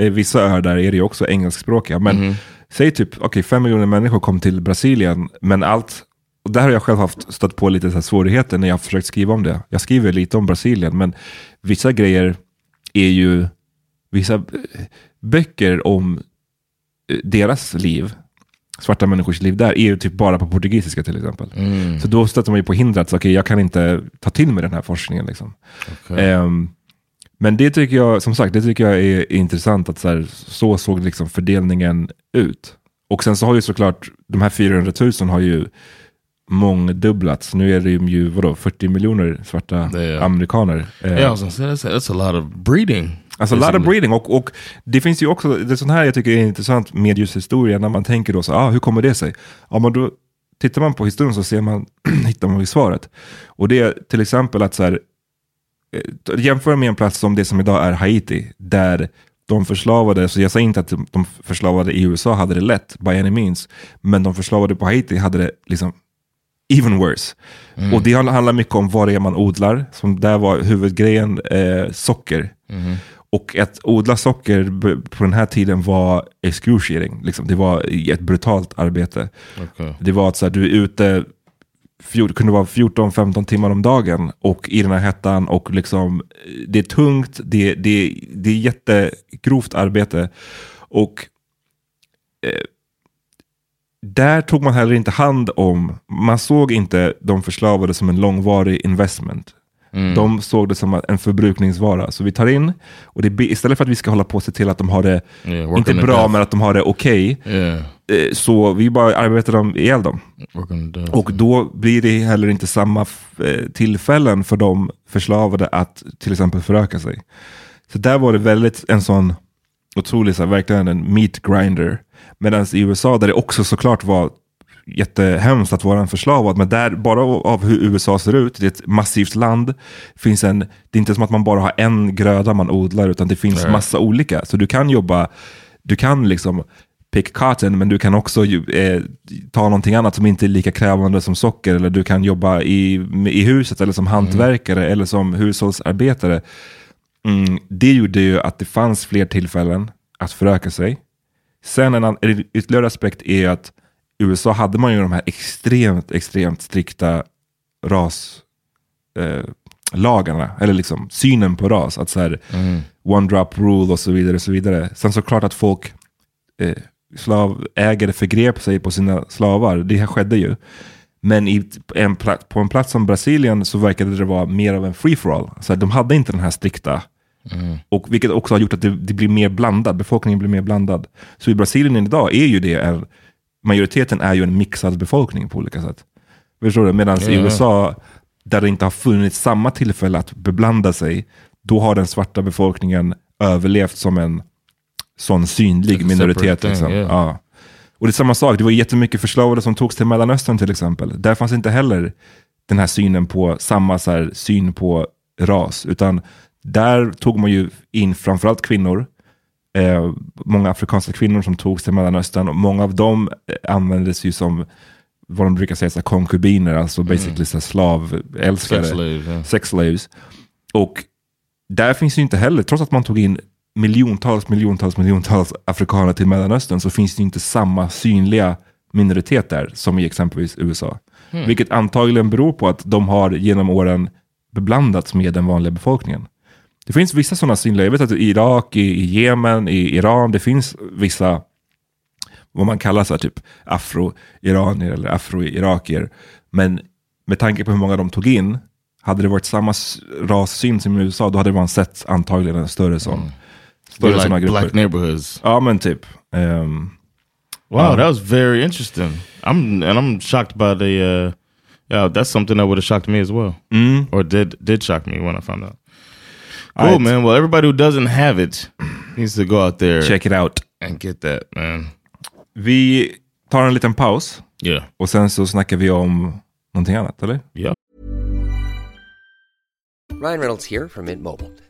eh, vissa öar där är det ju också engelskspråkiga. Men säg typ, okej fem miljoner människor kom till Brasilien, men allt, och där har jag själv haft stött på lite så här svårigheter när jag har försökt skriva om det. Jag skriver lite om Brasilien, men vissa grejer är ju, vissa eh, böcker om eh, deras liv, svarta människors liv där, är ju typ bara på portugisiska till exempel. Så då stöter man ju på hinder att, okej jag kan inte ta till mig den här forskningen. Liksom. Ehm, men det tycker jag, som sagt, det tycker jag är intressant att så, här, så såg liksom fördelningen ut. Och sen så har ju såklart, de här 400 000 har ju mångdubblats. Nu är det ju, vadå, 40 miljoner svarta är- amerikaner. Eh, Yeah, was gonna say that's a, lot of breeding. Alltså a lot of breeding. Och, och det finns ju också, det är sånt här jag tycker är intressant med just historia, när man tänker då så, ah, hur kommer det sig? Ja, men då tittar man på historien så ser man, hittar man ju svaret. Och det är till exempel att så här, jämför med en plats som det som idag är Haiti, där de förslavade, så jag säger inte att de förslavade i USA hade det lätt, by any means, men de förslavade på Haiti hade det liksom even worse. Och det handlar mycket om vad det är man odlar. Som där var huvudgrejen eh, socker. Och att odla socker på den här tiden var excruciating. Liksom. Det var ett brutalt arbete. Okay. Det var att så här, du är ute, fjor, kunde vara 14-15 timmar om dagen och i den här hettan och liksom, det är tungt, det, det, det är jättegrovt arbete. Och eh, där tog man heller inte hand om, man såg inte de förslavade som en långvarig investment. De såg det som en förbrukningsvara. Så vi tar in, och det, istället för att vi ska hålla på och se till att de har det, Yeah, inte bra, men att de har det okej, Yeah, eh, så vi bara arbetar dem ihjäl dem. Och då blir det heller inte samma eh, tillfällen för de förslavade att till exempel föröka sig. Så där var det väldigt en sån otrolig, så här, verkligen en meat grinder. Medan i USA, där det också såklart var jättehemskt att vara en förslavad, men där, bara av- av hur USA ser ut, det är ett massivt land, finns en, det är inte som att man bara har en gröda man odlar, utan det finns massa olika. Så du kan jobba, du kan liksom pick cotton, men du kan också eh, ta någonting annat som inte är lika krävande som socker, eller du kan jobba i, i huset, eller som hantverkare, eller som hushållsarbetare. Mm, det gjorde ju att det fanns fler tillfällen att föröka sig. Sen en, en ytterligare aspekt är att i USA hade man ju de här extremt, extremt strikta ras eh, eller liksom synen på ras. Att så här, one drop rule och så vidare. Och så vidare. Sen såklart att folk, eh, slavägare förgrep sig på sina slavar. Det här skedde ju. Men i en på en plats som Brasilien så verkade det vara mer av en free-for-all. Så de hade inte den här strikta och vilket också har gjort att det, det blir mer blandad, befolkningen blir mer blandad. Så i Brasilien idag är ju det, en, majoriteten är ju en mixad befolkning på olika sätt. Förstår du? Medan i Ja. USA, där det inte har funnits samma tillfälle att beblanda sig, då har den svarta befolkningen överlevt som en sån synlig minoritet. thing, Liksom. yeah. Ja. Och det är samma sak, det var jättemycket förslavade som togs till Mellanöstern till exempel. Där fanns inte heller den här synen på, samma så här, syn på ras, utan där tog man ju in framförallt kvinnor, eh, många afrikanska kvinnor som togs till Mellanöstern och många av dem eh, användes ju som vad de brukar säga, så här, konkubiner, alltså basically så här, slavälskare, Sex slaves, ja. sex slaves. Och där finns ju inte heller, trots att man tog in miljontals, miljontals, miljontals afrikaner till Mellanöstern, så finns det inte samma synliga minoritet där som i exempelvis USA. Vilket antagligen beror på att de har genom åren beblandats med den vanliga befolkningen. Det finns vissa sådana synliga, jag vet att i Irak, i, i Jemen, i Iran, det finns vissa vad man kallar så här, typ afro-iranier eller afro-irakier. Men med tanke på hur många de tog in, hade det varit samma rassyn som i USA, då hade man sett antagligen en större sån. Större Like såna grupper. black neighborhoods. Ja men typ. Ehm, um, Wow, um, that was very interesting. I'm and I'm shocked by the. Uh, yeah, that's something that would have shocked me as well, mm-hmm. or did did shock me when I found out. Cool, Alright. man. Well, everybody who doesn't have it needs to go out there check it out. and get that, man. Vi tar en liten paus Yeah, och sen så snackar vi om någonting annat, eller? yeah. Ryan Reynolds here from Mint Mobile.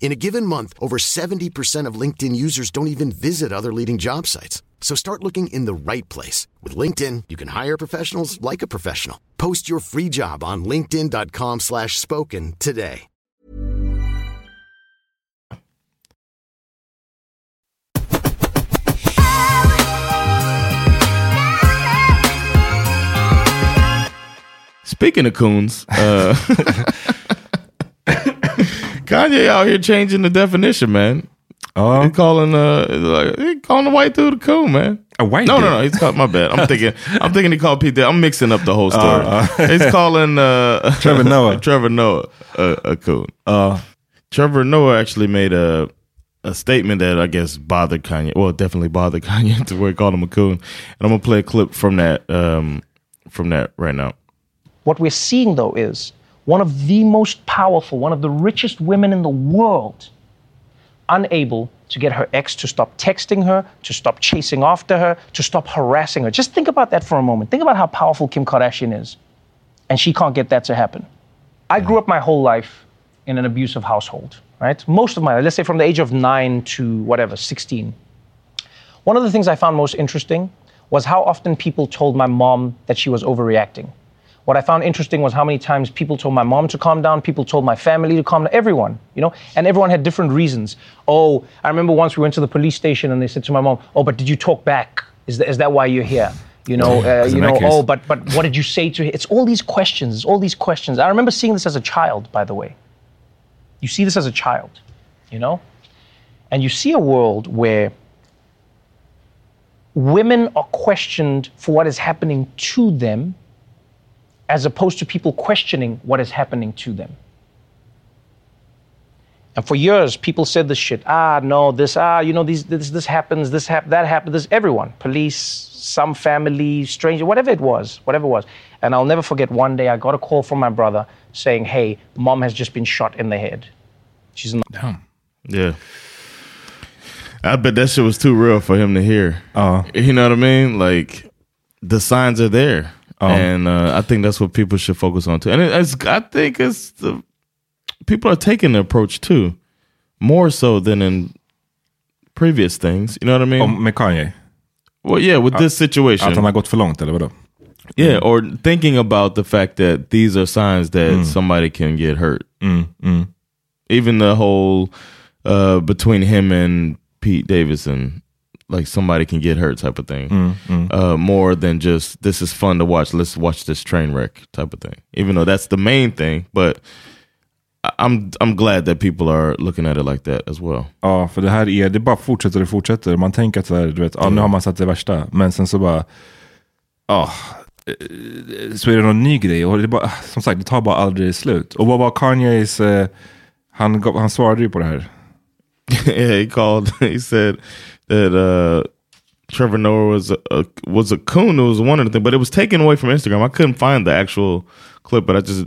In a given month, over 70% of LinkedIn users don't even visit other leading job sites. So start looking in the right place. With LinkedIn, you can hire professionals like a professional. Post your free job on linkedin.com slash spoken today. Speaking of coons, uh, Kanye out here changing the definition, man. Ja. He calling uh like he calling the white dude a coon, man. A white no, dude? no, no. He's called my bad. I'm thinking. I'm thinking he called Pete. I'm mixing up the whole story. he's calling uh, Trevor Noah. Trevor Noah a, a coon. Ja. Trevor Noah actually made a a statement that I guess bothered Kanye. Well, definitely bothered Kanye to where he called him a coon. And I'm gonna play a clip from that um, from that right now. What we're seeing, though, is one of the most powerful, one of the richest women in the world unable to get her ex to stop texting her, to stop chasing after her, to stop harassing her. Just think about that for a moment. Think about how powerful Kim Kardashian is. And she can't get that to happen. I grew up my whole life in an abusive household, right? Most of my life, let's say from the age of nine to whatever, 16. One of the things I found most interesting was how often people told my mom that she was overreacting. What I found interesting was how many times people told my mom to calm down, people told my family to calm down, everyone, you know, and everyone had different reasons. Oh, I remember once we went to the police station and they said to my mom, "Oh, but did you talk back? Is that, is that why you're here?" You know, uh, you know. Oh, but but what did you say to him? It's all these questions. It's all these questions. I remember seeing this as a child, by the way. You see this as a child, you know, and you see a world where women are questioned for what is happening to them as opposed to people questioning what is happening to them. And for years, people said this shit. Ah, no, this, ah, you know, these, this, this happens, this hap- that happens, this, everyone, police, some family, stranger, whatever it was, whatever it was. And I'll never forget one day I got a call from my brother saying, hey, mom has just been shot in the head. She's in the damn. Yeah. I bet that shit was too real for him to hear. Ja. You know what I mean? Like the signs are there, and uh, I think that's what people should focus on too. And it, it's, I think it's the people are taking the approach too, more so than in previous things. You know what I mean? Med Kanye? well, yeah, with this situation, Att han har gått för långt eller vadå? yeah, or thinking about the fact that these are signs that somebody can get hurt. Mm, mm. Even the whole uh, between him and Pete Davidson, like somebody can get hurt type of thing. Uh, more than just this is fun to watch. Let's watch this train wreck type of thing. Even though that's the main thing, but I'm I'm glad that people are looking at it like that as well. Ja, för det här är, det bara fortsätter och fortsätter. Man tänker att så här, du vet, ja, nu har man satt det värsta. Men sen så bara, ja, eh, så är det någon ny grej. Och det bara, som sagt, det tar bara aldrig slut. Och vad var Kanyes, eh, han, han svarade ju på det här. yeah, he called. He said that uh, Trevor Noah was a, a was a coon. It was one of the things, but it was taken away from Instagram. I couldn't find the actual clip, but I just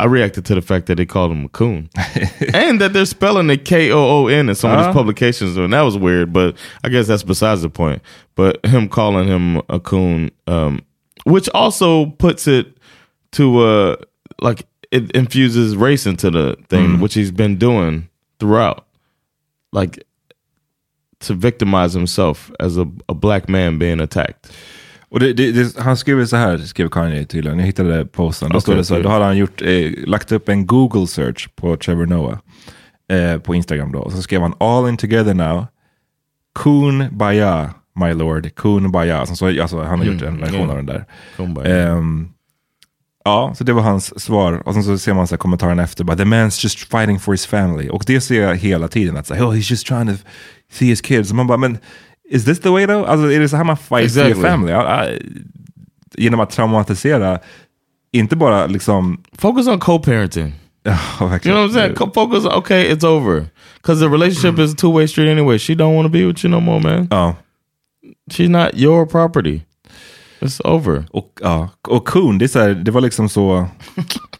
I reacted to the fact that they called him a coon, and that they're spelling it K O O N in some of Ah. his publications, and that was weird. But I guess that's besides the point. But him calling him a coon, um, which also puts it to uh like it infuses race into the thing, which he's been doing throughout like to victimize himself as a, a black man being attacked. Och det, det, det, han skrev så här, skrev Kanye tydligen. Jag hittade posten. Då Okej, står det så här, då har han gjort, eh, lagt upp en Google search på Trevor Noah. Eh, på Instagram då. Och så skrev han all in together now. Kun Baya, my lord. Kun Baya. Så, så, alltså, han har gjort en version yeah. av den där. Ehm, ja, så det var hans svar. Och sen så ser man så här kommentaren efter. Bara, The man's just fighting for his family. Och det ser jag hela tiden. Att så här, oh, he's just trying to see his kids. Man bara, men is this the way though? Alltså, är det så här man fight for Exactly. your family? Ja, ja, genom att traumatisera, inte bara liksom... Focus on co-parenting. Ja, You know what I'm saying? Co- focus. Okay, it's over. Because the relationship is a two way street anyway. She don't want to be with you no more, man. Ja. She's not your property. It's over. Och, ja. och Kuhn, det, är här, det var liksom så...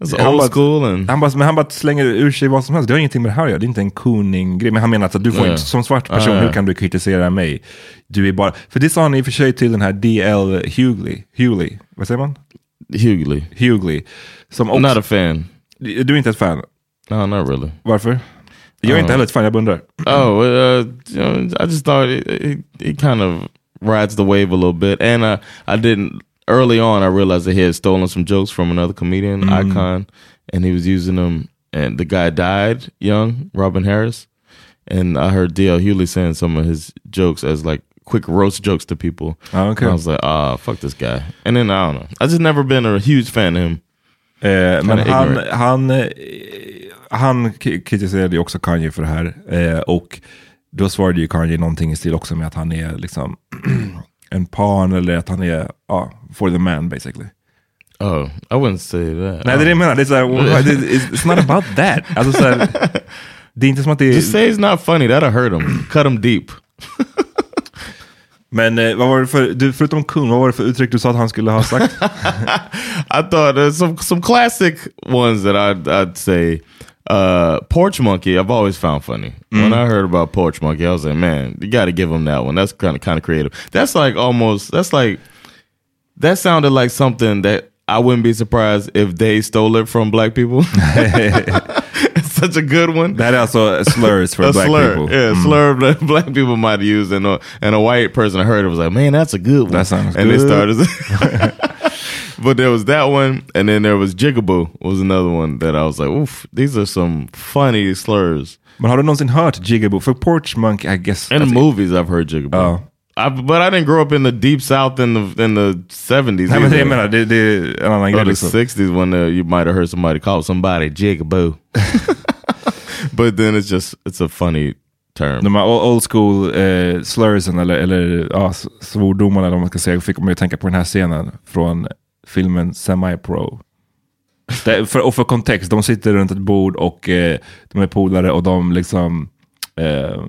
It's Han old bara- and Han bara, men han bara slänger ur sig vad som helst. Det har ingenting med det här att göra. Det är inte en cooning-grej. Men han menar att du får Ja. inte, som svart person, ja. hur kan du kritisera mig? Du är bara... För det sa han i och för sig till den här D.L. Hughley. Hughley. Vad säger man? Hughley. Hughley. Som också, Not a fan. Du är inte ett fan? No, not really. Varför? Jag är inte Ja. heller ett fan, jag bara undrar. Oh, uh, you know, I just thought it, it, it kind of rides the wave a little bit, and uh, I didn't. Early on, I realized that he had stolen some jokes from another comedian, Icon, and he was using them. And the guy died young, Robin Harris, and I heard D.L. Hewley saying some of his jokes as like quick roast jokes to people. Ah, okay. And I was like, ah, fuck this guy. And then I don't know. I just never been a huge fan of him. Eh, men han, han, eh, han kritiserade ju också Kanye för det här. Eh, och då svarade ju Kanye någonting i stil också med att han är liksom en pan eller att han är ja, for the man basically. Oh, I wouldn't say that. Nej, det är det jag menar. Det är så här, why- det- it's, not about that. Alltså, så här, det är inte som att det är... Just say it's not funny. That'll hurt him. Cut him deep. Men eh, vad var det för, du, förutom kung, vad var det för uttryck du sa att han skulle ha sagt? I thought there's some some classic ones that I'd I'd say. Uh, Porch Monkey, I've always found funny. When I heard about Porch Monkey, I was like, man, you got to give him that one. That's kind of kind of creative. That's like almost. That's like that sounded like something that I wouldn't be surprised if they stole it from black people. it's such a good one. That also slurs for a black slur. people. Yeah, Mm. slur that black people might have used, and a, and a white person I heard it was like, man, that's a good one. That sounds and they started. But there was that one, and then there was Jigaboo was another one that I was like, oof, these are some funny slurs. But Men har du någonsin hört Jigaboo? För Porch Monkey, I guess. In the movies, I've heard Jigaboo. Oh. I, but I didn't grow up in the deep south in the in the seventies. Nej men det jag menar, det, det är en annan or the sixties when uh, you might have heard somebody call somebody Jigaboo. but then it's just it's a funny term. De här old school eh, slursen eller, eller ja, s- svordomarna eller vad man ska säga fick mig att tänka på den här scenen från filmen Semi-Pro. För, och för kontext, de sitter runt ett bord och eh, de är polare och de liksom eh,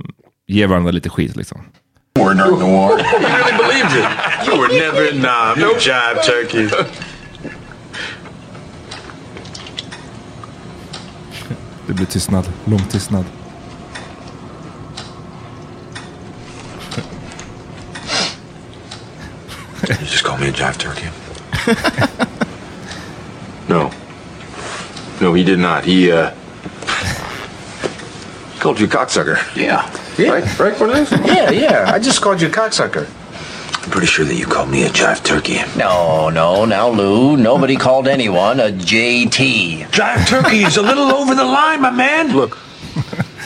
ger varandra lite skit liksom. War during the war. You really believed it? You were never in Nam, you jive turkey. Det blir tystnad, lång tystnad. You just call me a jive turkey. no. No, he did not. He, uh. called you a cocksucker. Yeah. Right, right, Cornelius? Yeah, yeah. I just called you a cocksucker. I'm pretty sure that you called me a jive turkey. No, no, now, Lou. Nobody called anyone a JT. Jive turkey is a little over the line, my man. Look,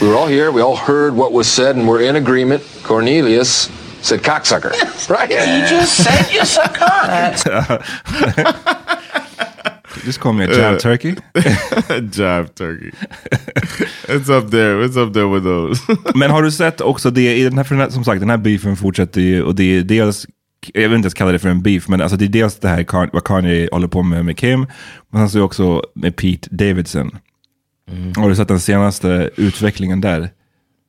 we were all here. We all heard what was said, and we're in agreement. Cornelius said cocksucker. Right? He just said you suck cock. Just call me a jive Uh, turkey. Jive turkey. it's up there. It's up there with those. Men har du sett också det i den här, för den här, som sagt den här beefen fortsätter ju och det är dels, jag vill inte ens kalla det för en beef, men alltså det är dels det här Kan- vad Kanye håller på med med Kim, men är det också med Pete Davidson. Har du sett den senaste utvecklingen där?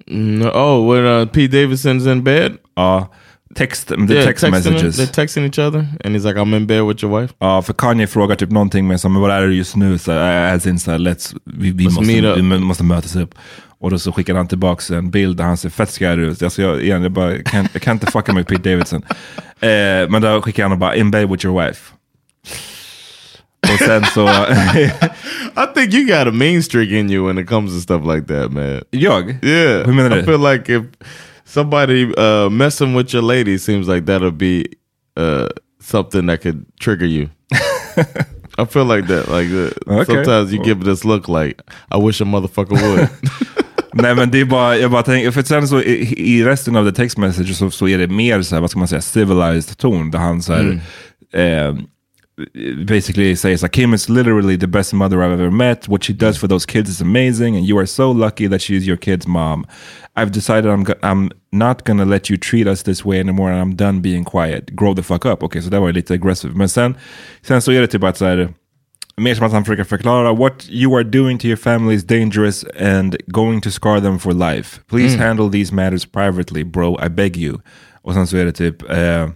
No, oh, when uh, Pete Davidson's in bed? Ja, text, the Yeah, text messages. They're texting each other, and he's like, "I'm in bed with your wife." Ja, för Kanye frågar typ någonting med som, men vad är det just nu? Så, äh, as in, så, let's, vi, vi, Let's måste, vi må- måste mötas upp. Och då så skickar han tillbaka en bild där han ser fett scared ut. Alltså jag, igen, jag, bara, jag, kan, jag kan inte fucka med Pete Davidson. Eh, men då skickar han bara, in bed with your wife. Och sen så... I think you got a mean streak in you when it comes to stuff like that, man. Jag? Yeah. Hur menar du? I feel like if somebody uh, messing with your lady seems like that'll be uh, something that could trigger you. I feel like that. Like uh, Okay. sometimes you give this look like I wish a motherfucker would. Nej men det är bara, jag bara tänker, för sen så i, i resten av the text message så, så är det mer så här, vad ska man säga, civilized ton där han så här, eh, basically så här, Kim is literally the best mother I've ever met. What she does for those kids is amazing and you are so lucky that she's your kid's mom. I've decided I'm, go- I'm not gonna let you treat us this way anymore and I'm done being quiet. Grow the fuck up. Okay, så det var ju lite aggressive. Men sen, sen så är det typ att så här, mer som att han försöker förklara what you are doing to your family is dangerous and going to scar them for life. Please Mm. handle these matters privately bro, I beg you. Och sen så är det typ eh,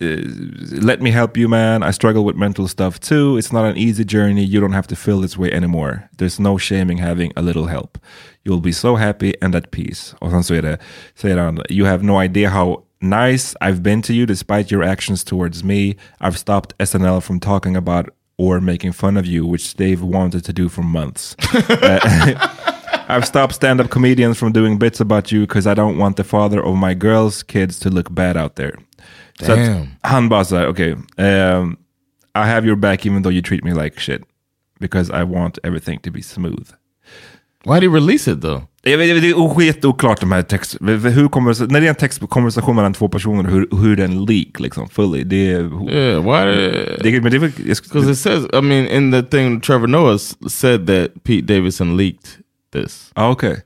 let me help you man, I struggle with mental stuff too. It's not an easy journey, you don't have to feel this way anymore. There's no shaming having a little help. You'll be so happy and at peace. Och sen så är det, säger han, you have no idea how nice I've been to you despite your actions towards me. I've stopped SNL from talking about or making fun of you, which they've wanted to do for months. Uh, I've stopped stand up comedians from doing bits about you because I don't want the father of my girls' kids to look bad out there. Så att han bara såhär, okej, um, I have your back even though you treat me like shit. Because I want everything to be smooth. Why'd he release it though? Jag vet, det är jätteoklart de här text... Hur kommer, när det är en textkonversation mellan två personer, hur, hur den leak liksom, fully. Det är... Yeah, why? Det, men det Because it says, I mean, in the thing, Trevor Noah said that Pete Davidson leaked this. Ja, okej.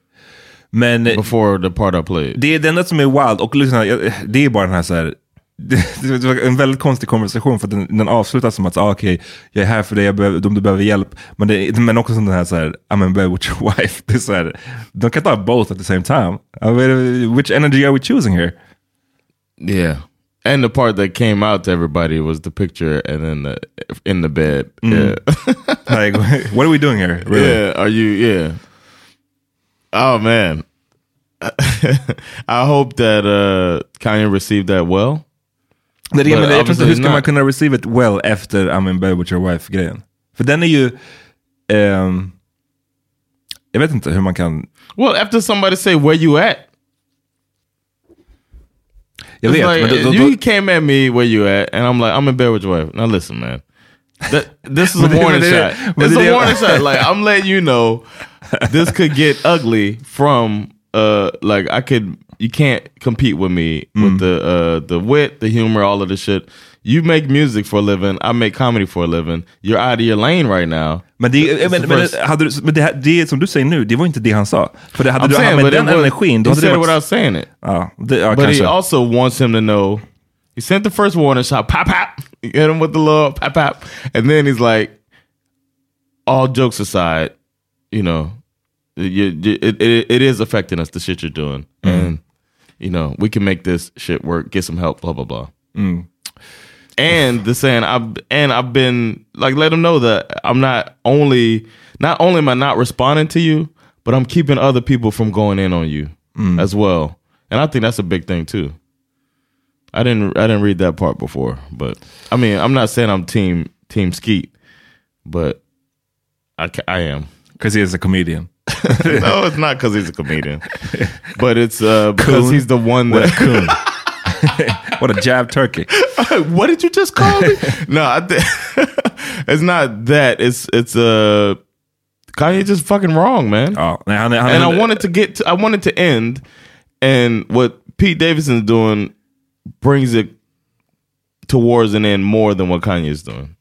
Men before the part I played. det är det enda som är wild, och lyssna, det är bara den här så här det, var en väldigt konstig konversation för den, den avslutas som att ah, okej, jag är här för dig jag behöver, om du behöver hjälp. Men, det, men också som den här, så här I'm in bed with your wife. Det är så här, de kan ta both at the same time. I mean, which energy are we choosing here? Yeah. And the part that came out to everybody was the picture and then the in the bed. Yeah. like, what are we doing here? Really? Yeah. Are you? Yeah. Oh man. I hope that uh, Kanye received that well. Det är men jag obviously hur ska man kunna receive it well efter I'm in bed with your wife grejen? För den är ju, ehm, jag vet inte hur man kan, Well, after somebody say where you at, jag vet. like, men då, då, you came at me where you at, and I'm like, I'm in bed with your wife. Now listen, man. That, this is a warning shot. It's a warning shot. Like I'm letting you know, this could get ugly from uh like I could. You can't compete with me Mm. with the uh the wit, the humor, all of the shit. You make music for a living. I make comedy for a living. You're out of your lane right now. men det, men, the men, hade du, men det, det som du säger nu, det var inte det han sa. För det hade I'm du saying, but den was, energin, då hade det it varit... without saying it. Ja, det, ja But kanske. he also wants him to know. He sent the first warning shot, pop, pop. You hit him with the little pop, pop. And then he's like, all jokes aside, you know, you, you, it, it, it is affecting us, the shit you're doing. Mm. And, you know, we can make this shit work, get some help, blah, blah, blah. Mm. And the saying, I've, and I've been, like, let them know that I'm not only, not only am I not responding to you, but I'm keeping other people from going in on you mm. as well. And I think that's a big thing too. I didn't I didn't read that part before, but I mean, I'm not saying I'm team team Skeet, but I I am. Because he is a comedian. no, it's not because he's a comedian, but it's uh, because Coon. he's the one What a that. what a jab turkey. what did you just call me? no, I th- it's not that. It's it's uh Kanye just fucking wrong, man. Oh, är- han, and I wanted to get to, I wanted to end and what Pete Davidson's doing brings it towards an end more than what Kanye's doing.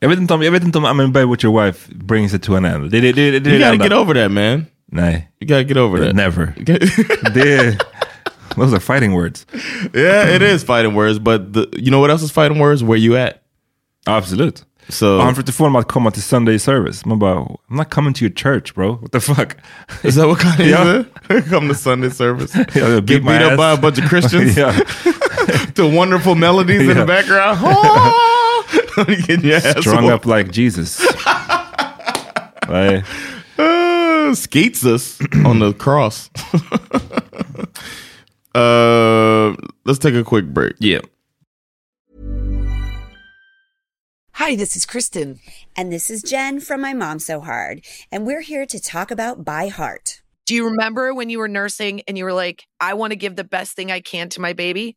Jag, vet inte om, jag vet inte om I'm in bed with your wife brings it to an end. Det, det, det, det, det You gotta get over that, man. Nej, You gotta get over that. never. Det, those are fighting words. yeah, it is fighting words, but the, you know what else is fighting words? Where you at? Absolut. So Och han försökte få dem att komma till Sunday service. Man bara, I'm not coming to your church bro. What the fuck? is that what Kanye Yeah. said? Come to Sunday service. Yeah, Get beat beat up by a bunch of Christians. the wonderful melodies in the background. Oh! Getting your ass Strung whooped. up like Jesus. Nej. uh, skeets us on the cross. uh, let's take a quick break. Yeah. Hi, this is Kristen. And this is Jen from My Mom So Hard, and we're here to talk about By Heart. Do you remember when you were nursing and you were like, I want to give the best thing I can to my baby?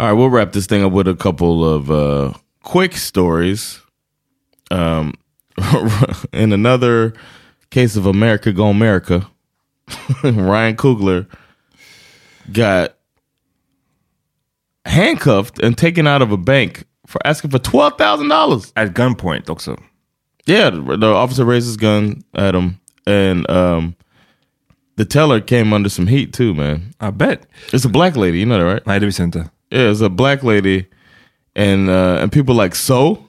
All right, we'll wrap this thing up with a couple of uh, quick stories. Um, in another case of America Go America, Ryan Coogler got handcuffed and taken out of a bank for asking for twelve thousand dollars at gunpoint. Also, yeah, the, officer raised his gun at him, and um, the teller came under some heat too, man. I bet it's a black lady. You know that, right? Det visste Yeah, it's a black lady, and uh, and people like so,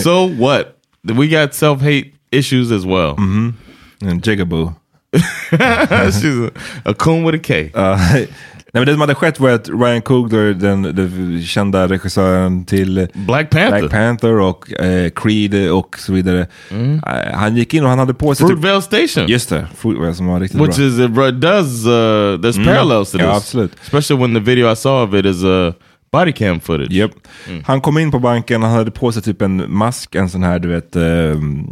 so what? We got self hate issues as well. Mm-hmm. And Jigaboo. She's a, a coon with a K. Uh, nej, men det som hade skett var att Ryan Coogler, den, den kända regissören till Black Panther, Black Panther och eh, Creed och så vidare. Eh, han gick in och han hade på sig... Fruitvale Station. Just det, Fruitvale som var riktigt Which bra. is it does uh, there's Mm. parallels to this. Ja, absolut. Especially when the video I saw of it is uh, body cam footage. Yep. Han kom in på banken, han hade på sig typ en mask, en sån här du vet ehm,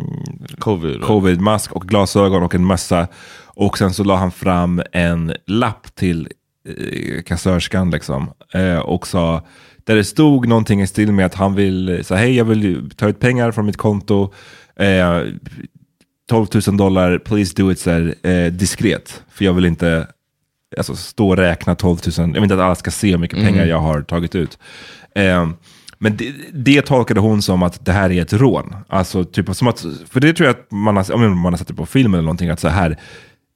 Covid. covid-mask och glasögon och en mössa. Och sen så la han fram en lapp till eh, kassörskan liksom. Eh, och sa, där det stod någonting i stil med att han vill, så hej jag vill ta ut pengar från mitt konto. Eh, 12 000 dollar, please do it så här, eh, diskret. För jag vill inte alltså, stå och räkna 12 000, jag vill inte att alla ska se hur mycket Mm. pengar jag har tagit ut. Eh, men det, det tolkade hon som att det här är ett rån. Alltså, typ, som att, för det tror jag att man har, om man har sett det på film eller någonting, att så här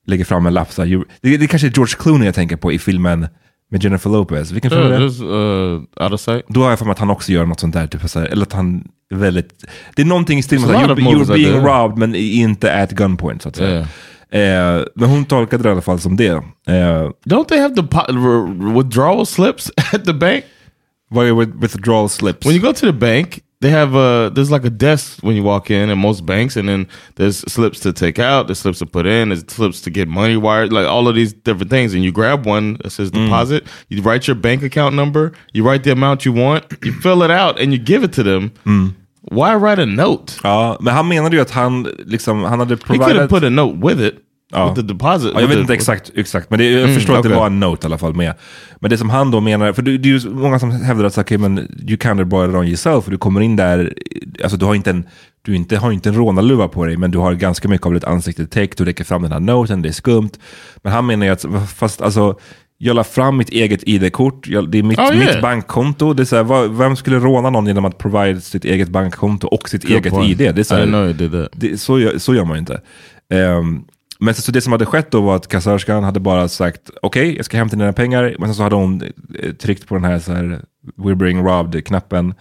lägger fram en lapp. Så här, det, det kanske är George Clooney jag tänker på i filmen med Jennifer Lopez. Vilken film är Uh, det? this, uh, out of sight. Då har jag för mig att han också gör något sånt där. Typ, så här, eller att han är väldigt... Det är någonting i stil med you're, you're being robbed men inte at gunpoint. Så att säga. Eh, men hon tolkade det i alla fall som det. Eh, Don't they have the withdrawal slips at the bank? Are with withdrawal slips? When you go to the bank, they have a there's like a desk when you walk in in most banks, and then there's slips to take out, there's slips to put in, there's slips to get money wired, like all of these different things. And you grab one that says Mm. deposit, you write your bank account number, you write the amount you want, you fill it out, and you give it to them. Why write a note? Ja, men han menade ju att han, liksom, han hade He could have put a note with it, Ja. deposit. Ja, jag vet inte exakt, exakt men det, jag Mm, förstår att det var en note i alla fall med. Men det som han då menar, för det, det är ju många som hävdar att okay, men you of brought it on yourself, för du kommer in där, alltså du har inte en, du inte, har inte en rånarluva på dig, men du har ganska mycket av ditt ansikte täckt, du räcker fram den här noten, det är skumt. Men han menar ju att, fast alltså, jag la fram mitt eget ID-kort, jag, det är mitt, Oh, yeah. mitt bankkonto. Det är så här, vem skulle råna någon genom att provide sitt eget bankkonto och sitt Good eget point. ID? Det är så, här, know that. det, så, gör, så gör man ju inte. Ehm, men så, så det som hade skett då var att kassörskan hade bara sagt okej, jag ska hämta dina pengar. Men sen så hade hon eh, tryckt på den här, så här we're being robbed-knappen.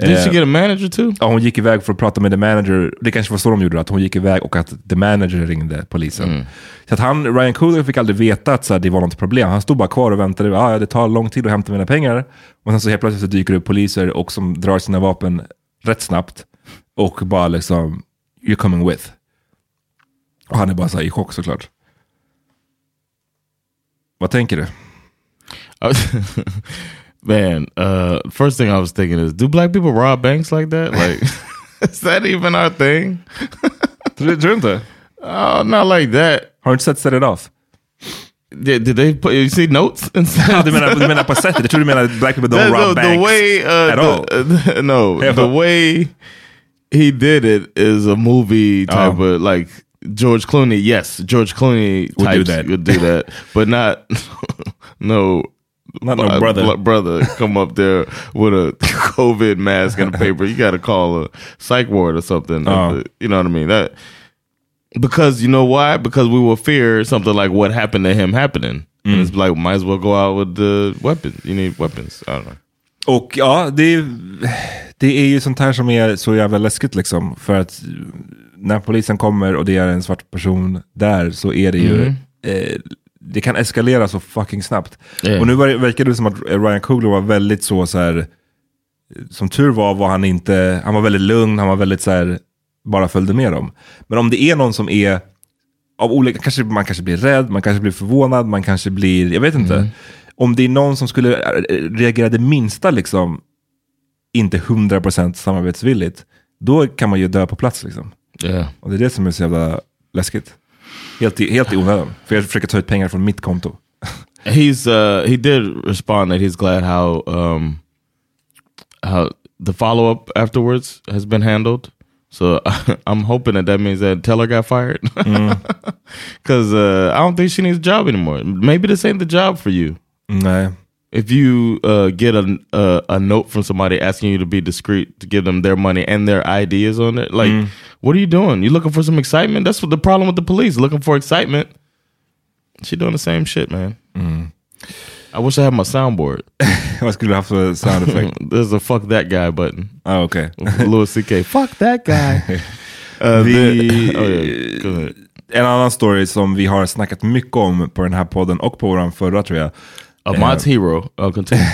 Did Eh, she get a manager too? Ja, hon gick iväg för att prata med the manager. Det kanske var så de gjorde, att hon gick iväg och att the manager ringde polisen. Mm. Så att han, Ryan Coogler fick aldrig veta att så här, det var något problem. Han stod bara kvar och väntade. Ah, det tar lång tid att hämta mina pengar. Och sen så helt plötsligt så dyker det upp poliser och som drar sina vapen rätt snabbt. Och bara liksom, you're coming with. Och han är bara så i chock såklart. Vad tänker du? Man, uh, first thing I was thinking is, do black people rob banks like that? Like, is that even our thing? Tror du inte? Oh, not like that. Har du inte sett Set It Off? Did, did they put, you see notes? And du, menar, du menar på sättet? Jag tror du menar black people don't rob the, banks the way, uh, at all. the- uh, no, the way he did it is a movie type Oh. of like George Clooney. Yes, George Clooney Would do that. would do that, but not no. Not no brother. brother, come up there with a COVID mask and a paper. You got to call a psych ward or something. Oh. You know what I mean? That because you know why? Because we will fear something like what happened to him happening. And Mm. it's like might as well go out with the weapons. You need weapons. I don't know. Och ja, det är, det är ju sånt här som är så jävla läskigt liksom. För att när polisen kommer och det är en svart person där så är det ju, Mm. eh, det kan eskalera så fucking snabbt. Yeah. Och nu ver- verkar det som att Ryan Coogler var väldigt så, så här, som tur var var han inte, han var väldigt lugn, han var väldigt så här, bara följde med dem. Men om det är någon som är av olika, kanske, man kanske blir rädd, man kanske blir förvånad, man kanske blir, jag vet inte. Mm. Om det är någon som skulle äh, reagera det minsta liksom, inte 100% samarbetsvilligt, då kan man ju dö på plats liksom. Yeah. Och det är det som är så jävla läskigt. Helt i, helt i onödan. För jag försöker ta ut pengar från mitt konto. he's uh he did respond that he's glad how um how the follow up afterwards has been handled. So I'm hoping that that means that Teller got fired because uh, I don't think she needs a job anymore. Maybe this ain't the job for you. Nej. If you uh, get a, a a note from somebody asking you to be discreet to give them their money and their ideas on it, like, Mm. what are you doing? You looking for some excitement? That's what the problem with the police looking for excitement. She doing the same shit, man. I wish I had my soundboard. Vad skulle du haft för sound effect? There's a fuck that guy button. Ah, okay. Louis CK. Fuck that guy. Uh, vi, then- oh, yeah. En annan story som vi har snackat mycket om på den här podden och på våran förra tror jag. Ahmad's hero. Oh, continue.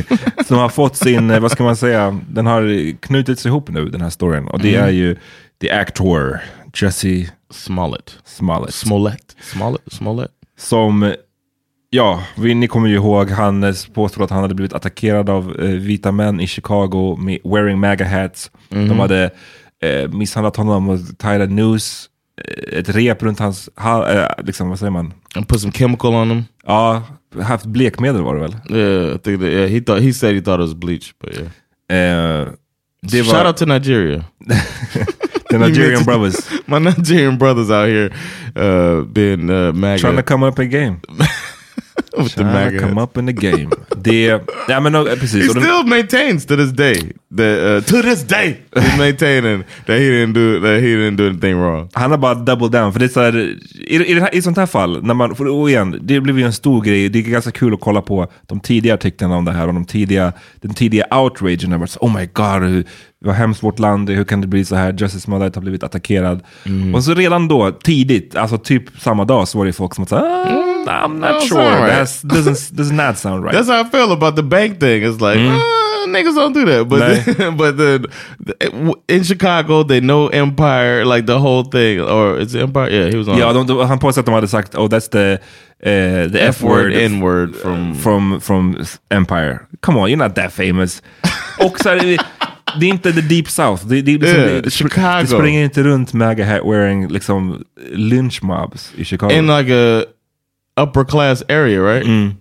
som har fått sin, eh, vad ska man säga, den har knutits ihop nu den här storyn. Och det Mm. är ju the actor Jesse Smollett. Smollett. Smollett. Smollett. Smollett. Som, ja, vi, ni kommer ju ihåg, han eh, påstod att han hade blivit attackerad av eh, vita män i Chicago med wearing MAGA hats. Mhm. De hade eh, misshandlat honom och a noose, eh, ett rep runt hans, ha, eh, liksom, vad säger man? And put some chemical on him. Ja, haft blekmedel var det väl? Yeah, I think that, yeah, he thought he said he thought it was bleach, but yeah. Eh, det Shout var- out to Nigeria. The Nigerian brothers. My Nigerian brothers out here uh, being uh, MAGA. Trying to come up in game. With the Trying to MAGA. come up in the game. Det, ja men precis. He still maintains to this day that uh, to this day he's maintaining that he didn't do that he didn't do anything wrong. Han har bara double down. För det är så här, i, i, här, I sånt här fall, när man, för, och igen, det blev ju en stor grej. Det är ganska kul att kolla på de tidiga artiklarna om det här och de tidiga, den tidiga outragen. Oh my god, hur, vad hemskt vårt land hur kan det bli så här? Justice Smollett har blivit attackerad. Mm. Och så redan då, tidigt, alltså typ samma dag, så var det folk som sa, ah, I'm not That sure, right. That's, doesn't, doesn't sound right. That's how I feel about the bank thing. It's like Mm. uh, niggas don't do that, but then, but then in Chicago they know Empire like the whole thing, or it's Empire. Yeah, he was on. Ja, de, de, han påstod att de hade sagt oh that's the, uh, the F-word, F-word, N-word from from, from Empire. Come on, you're not that famous. Och så här, det, det är inte the deep south. Det, det, är liksom, Yeah, det, det, Chicago. det springer inte runt MAGA hat wearing liksom lynch mobs i Chicago. in like a upper class area, right? Mm.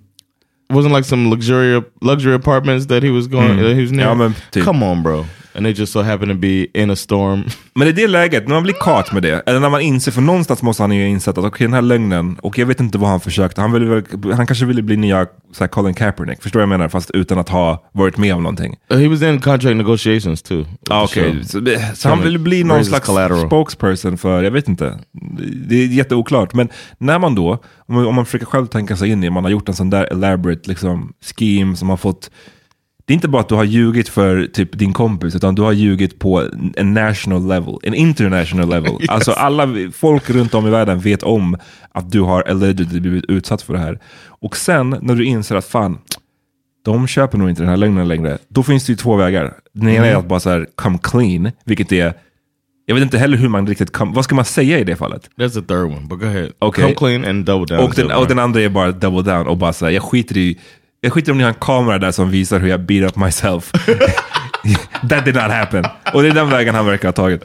Wasn't like some luxury luxury apartments that he was going. Mm. That he was near. Ja, men. Come on, bro. And they just so happen to be in a storm. Men i det läget, när man blir caught med det, eller när man inser, för någonstans måste han ju insett att okej den här lögnen, och jag vet inte vad han försökte, han, ville, han kanske ville bli nya så Colin Kaepernick, förstår du vad jag menar? Fast utan att ha varit med om någonting. Uh, he was in contract negotiations too. Ah, show. så, så han ville bli någon slags collateral. spokesperson för, jag vet inte. Det är jätteoklart. Men när man då, om man, om man försöker själv tänka sig in i, man har gjort en sån där elaborate liksom, scheme som har fått det är inte bara att du har ljugit för typ din kompis, utan du har ljugit på en national level, en international level. Yes. Alltså alla folk runt om i världen vet om att du har allegedly blivit utsatt för det här. Och sen när du inser att fan, de köper nog inte den här lögnen längre. Då finns det ju två vägar. Den ena är Mm. att bara så här, come clean, vilket är, jag vet inte heller hur man riktigt, come, vad ska man säga i det fallet? That's the third one, but go ahead. Okej. Come clean and double down. Och den, och den andra är bara double down och bara så här, jag skiter i, jag skiter om ni har en kamera där som visar hur jag beat up myself. That did not happen. Och det är den vägen han verkar ha tagit.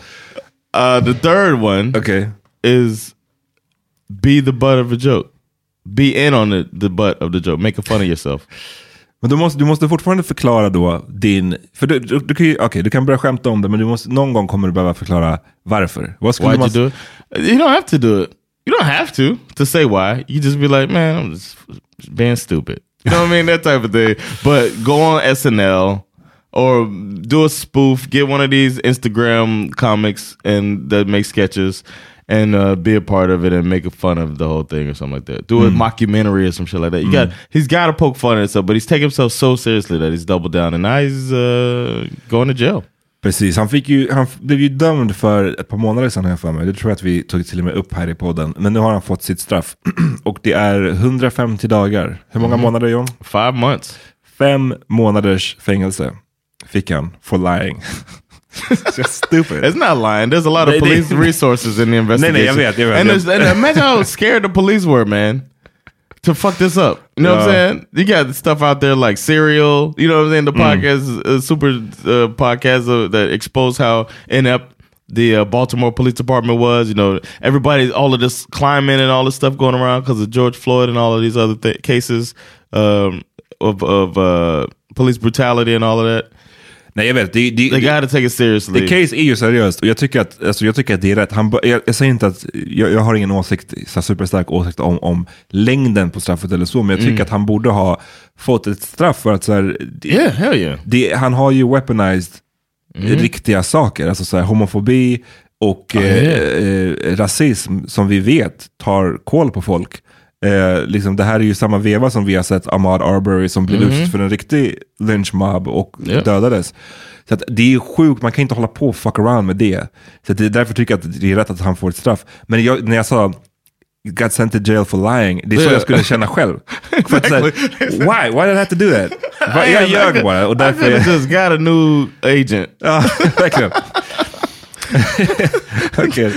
Uh, the third one okay. is be the butt of a joke. Be in on the, the butt of the joke. Make a fun of yourself. Men du måste, du måste fortfarande förklara då din... För du, du, du, kan ju, okay, du kan börja skämta om det, men du måste, någon gång kommer du behöva förklara varför. Vad skulle Why'd man, you do it? You don't have to do it. You don't have to to say why. You just be like, man, I'm just being stupid. You know what I mean? That type of thing. But go on SNL or do a spoof. Get one of these Instagram comics and that make sketches and uh, be a part of it and make a fun of the whole thing or something like that. Do a Mm. mockumentary or some shit like that. You Mm. got he's got to poke fun at himself, but he's taking himself so seriously that he's doubled down and now he's uh, going to jail. Precis, han, fick ju, han blev ju dömd för ett par månader sedan jag för mig. Det tror jag att vi tog till och med upp här i podden. Men nu har han fått sitt straff. och det är 150 dagar. Hur många Mhm. månader John? Five months. Fem månaders fängelse fick han for lying. Just stupid. It's not lying. There's a lot of police resources in the investigation. Nej, nej, jag vet, jag vet. And, and imagine how scared the police were, man, to fuck this up. You know what I'm saying? You got stuff out there like Serial. You know what I'm saying? The Mm. podcast, uh, super uh, podcast uh, that exposed how inept the uh, Baltimore Police Department was. You know, everybody, all of this climbing and all this stuff going around because of George Floyd and all of these other th- cases um, of of uh, police brutality and all of that. Nej, jag vet. Det, det, gotta take it seriously. The case är ju seriöst och jag tycker att, alltså, jag tycker att det är rätt. Han, jag, jag säger inte att, jag, jag har ingen åsikt, så superstark åsikt om, om längden på straffet eller så, men jag tycker Mm. att han borde ha fått ett straff för att så här, det, Yeah, hell yeah. det, han har ju weaponized Mm. riktiga saker, alltså så här, homofobi och Ja, eh, yeah. eh, rasism som vi vet tar koll på folk. Eh, liksom, det här är ju samma veva som vi har sett Ahmad Arbery som blev Mhm. utsatt för en riktig lynchmob och Ja. dödades. Så att det är sjukt, man kan inte hålla på och fuck around med det. Så det är därför tycker jag att det är rätt att han får ett straff. Men jag, när jag sa got sent to jail for lying, det är så Ja. jag skulle känna själv. För att, här, why? Why did I have to do that? Jag ljög bara och I därför... could've just got a new agent. Ja, verkligen. Okej.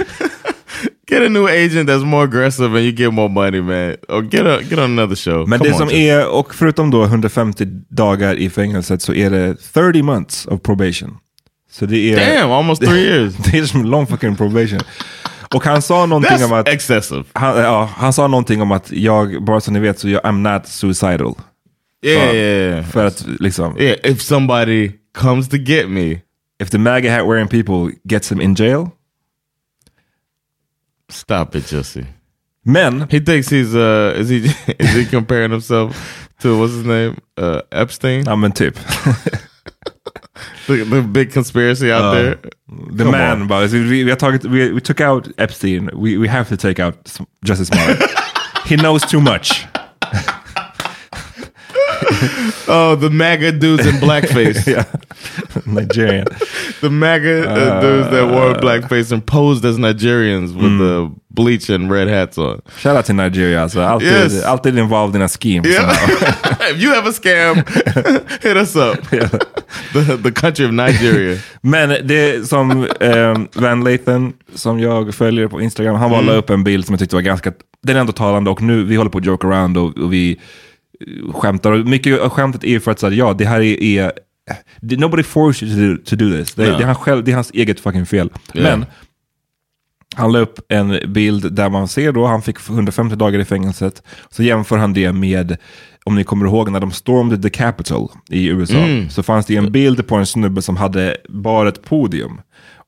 Get a new agent that's more aggressive and you get more money man. Or get, a, get on another show. Men Come det on, som Jesse. är, och förutom då 150 dagar i fängelset så är det 30 months of probation. Så det är... Damn, almost three years. det är som lång fucking probation. Och han sa någonting That's om att... excessive. Han, ja, han sa någonting om att jag, bara så ni vet, så jag, I'm not suicidal. Yeah, För- yeah, yeah. För att liksom... Yeah, if somebody comes to get me. If the MAGA hat wearing people gets him in jail. Stop it Jesse. Men... He thinks he's, uh, is he, is he comparing himself to, what's his name? Uh, Epstein? Ja men typ. the, the big conspiracy out Ja. there. The Come man on. bara, så vi, vi, har tagit, we took out Epstein, we, we have to take out Justice Smollett. He knows too much. Oh, the MAGA dudes in blackface. yeah. Nigerian. The MAGA uh, dudes that wore blackface and posed as Nigerians with the bleach and red hats on. Shoutout till Nigeria alltså. Alltid, Yes. alltid involved in a scheme. Yeah. if you have a scam, hit us up. The, the country of Nigeria. Men det som eh, Van Lathan, som jag följer på Instagram, han bara Mm. la upp en bild som jag tyckte var ganska, den är ändå talande och nu, vi håller på att joke around och, och vi skämtar. Och mycket av skämtet är för att säga, ja, det här är, är nobody forced you to do, to do this. Det, Ja. det, är han själv, det är hans eget fucking fel. Ja. Men han la upp en bild där man ser då, han fick 150 dagar i fängelset. Så jämför han det med, om ni kommer ihåg när de stormade the Capitol i USA. Mm. Så fanns det en bild på en snubbe som hade bara ett podium.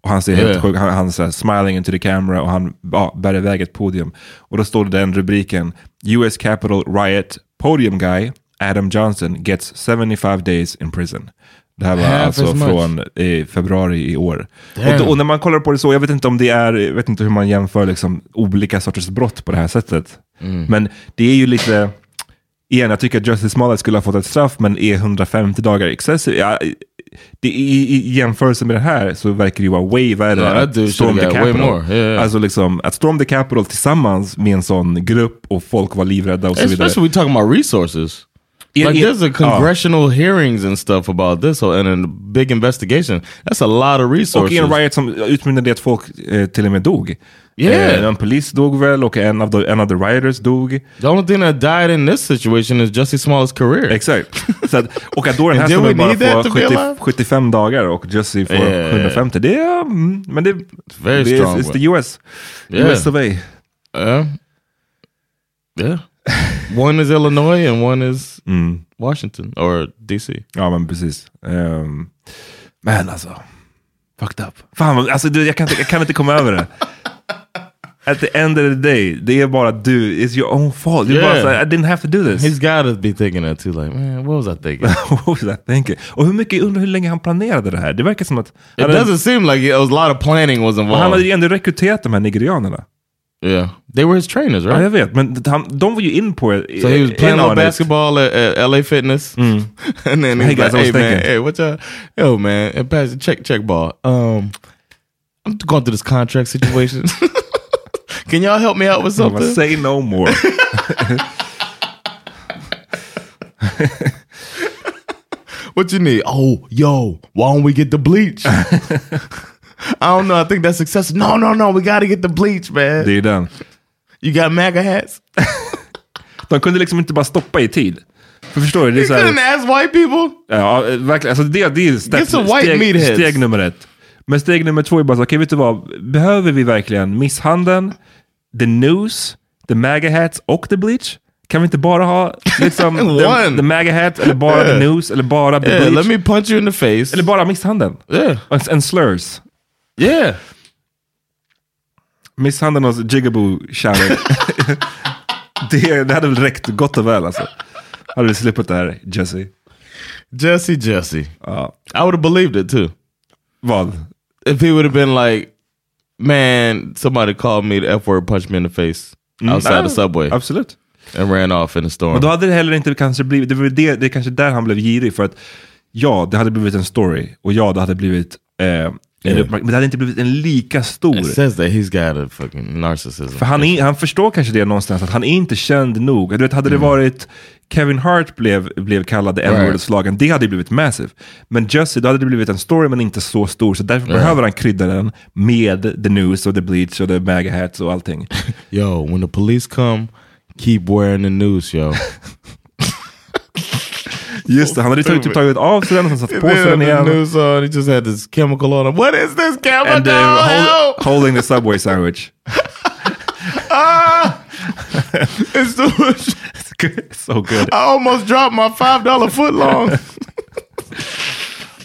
Och han ser helt Ja. sjuk, han, han så här, smiling into the camera och han ja, bär iväg ett podium. Och då står det den rubriken, US Capitol Riot Podium Guy Adam Johnson gets 75 days in prison. Det här var Half alltså as much. från eh, februari i år. Och, då, och när man kollar på det så, jag vet inte om det är, jag vet inte hur man jämför liksom olika sorters brott på det här sättet. Mm. Men det är ju lite, igen, jag tycker att Justice Smollett skulle ha fått ett straff, men är 150 dagar excessive? Ja, det, i, I jämförelse med det här så verkar det ju vara way värre Ja, att storm the more. Yeah, yeah. Alltså liksom, att storm the Capitol tillsammans med en sån grupp och folk var livrädda och så vidare. Especially we talking about resources. Yeah, like yeah. there's a congressional hearings and stuff about this whole, and a big investigation. That's a lot of Och resources. i en riot som utmynnade i att folk eh, till och med dog. Yeah. Eh, en polis dog väl och en av, the, en av the rioters dog. The only thing that died in this situation is Jussie Smollett's career. Exakt. Så att, och att då den här And snubben bara får to be 70, alive? 75 dagar och Jussie får Yeah. 150. Det är, mm, men det, very det strong, är it's the US. Yeah. US of A. Yeah. Yeah. one is Illinois and one is Washington or DC. Ja men precis. Um, men alltså, fucked up. Fan, alltså, jag, kan inte, jag kan inte komma över det. At the end of the day, det är bara du, it's your own fault. Är bara såhär, I didn't have to do this. He's got to be thinking that too. Like, man, what was I thinking? What was I thinking? Och hur mycket, undrar hur länge han planerade det här. Det verkar som att... It doesn't seem like it, a lot of planning was och han hade involved. ju ändå rekryterat de här nigerianerna. Yeah, they were his trainers, Ja, right? jag vet, men han, de var ju in på det. So he was playing on it. basketball at, at LA Fitness, and then he's guys, like, "Hey was man, thinking." hey, what y'all? Yo man, and pass check check ball. Um, I'm going through this contract situation. Can y'all help me out with something? Say no more. What you need? Oh, yo, why don't we get the bleach? I don't know. I think that's excessive. No, no, no. We got to get the bleach, man. det är den. You got MAGA hats? De kunde liksom inte bara stoppa i tid. För förstår du? Det är You så här, couldn't ask white people? Ja, verkligen. Alltså det, det är step, Get some white steg, meatheads. steg nummer ett. Men steg nummer två är bara så, okej vet du vad? Behöver vi verkligen misshandeln, the news, the MAGA hats och the bleach? Kan vi inte bara ha liksom the, the MAGA hat, eller bara the Yeah. news, eller bara the Yeah, bleach? let me punch you in the face. Eller bara misshandeln? Yeah. And, and slurs. Yeah. Misshandeln och jigaboo-kärlek. det, det hade väl räckt gott och väl alltså. Hade vi sluppit det här, Jesse. Jesse, Jesse. Ja. I would have believed it too. Vad? If he would have been like, man, somebody called me the F word, punched me in the face outside Mm. the subway. Absolut. And ran off in a storm. Och då hade det heller inte kanske blivit, det var det, det är kanske där han blev girig för att ja, det hade blivit en story och ja, det hade blivit eh, Yeah. men det hade inte blivit en lika stor. It says that he's got a fucking narcissism. För han, är, han förstår kanske det någonstans, att han är inte känd nog. Du vet, hade Mm. det varit Kevin Hart blev, blev kallad Right. n slagen det hade ju blivit massive. Men Jesse, då hade det blivit en story men inte så stor, så därför Yeah. behöver han krydda den med the news och the bleach och the MAGA hats och allting. Yo, when the police come, keep wearing the news, yo. Just det, han hade ju typ tagit av sig den och sen satt på sig den igen. news on, he just had this chemical on him. What is this chemical? And uh, Help! hold, holding the subway sandwich. Ah! it's too much. so good. I almost dropped my five dollar foot long.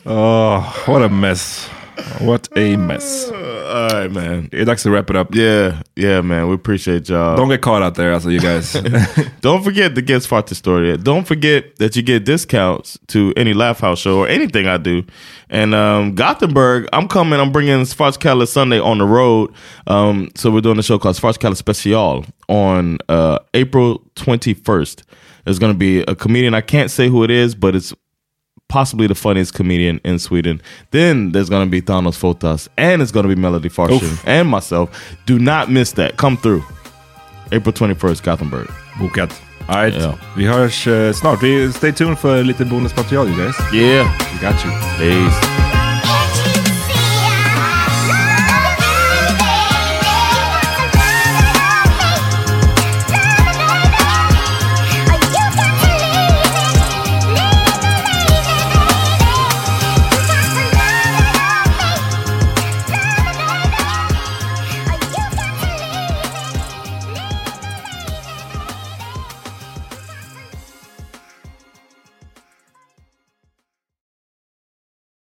Oh, what a mess. What a mess. All right, man. Det är dags att wrap it up. Yeah, yeah, man. We appreciate y'all. Don't get caught out there, also, you guys. Don't forget to get Svarta Story. Don't forget that you get discounts to any Laugh House show or anything I do. And um, Gothenburg, I'm coming. I'm bringing Svartskalle Sunday on the road. Um, so we're doing a show called Svartskalle Special on uh, April 21st. There's going to be a comedian. I can't say who it is, but it's possibly the funniest comedian in Sweden. Then there's going to be Thanos Fotas, and it's going to be Melody Farshin Oof. and myself. Do not miss that. Come through. April 21st, Gothenburg. Bokat. Alright, Ja. vi hörs eh, snart. Vi, stay tuned för a little lite bonusmaterial you guys. Yeah. We got you. Peace.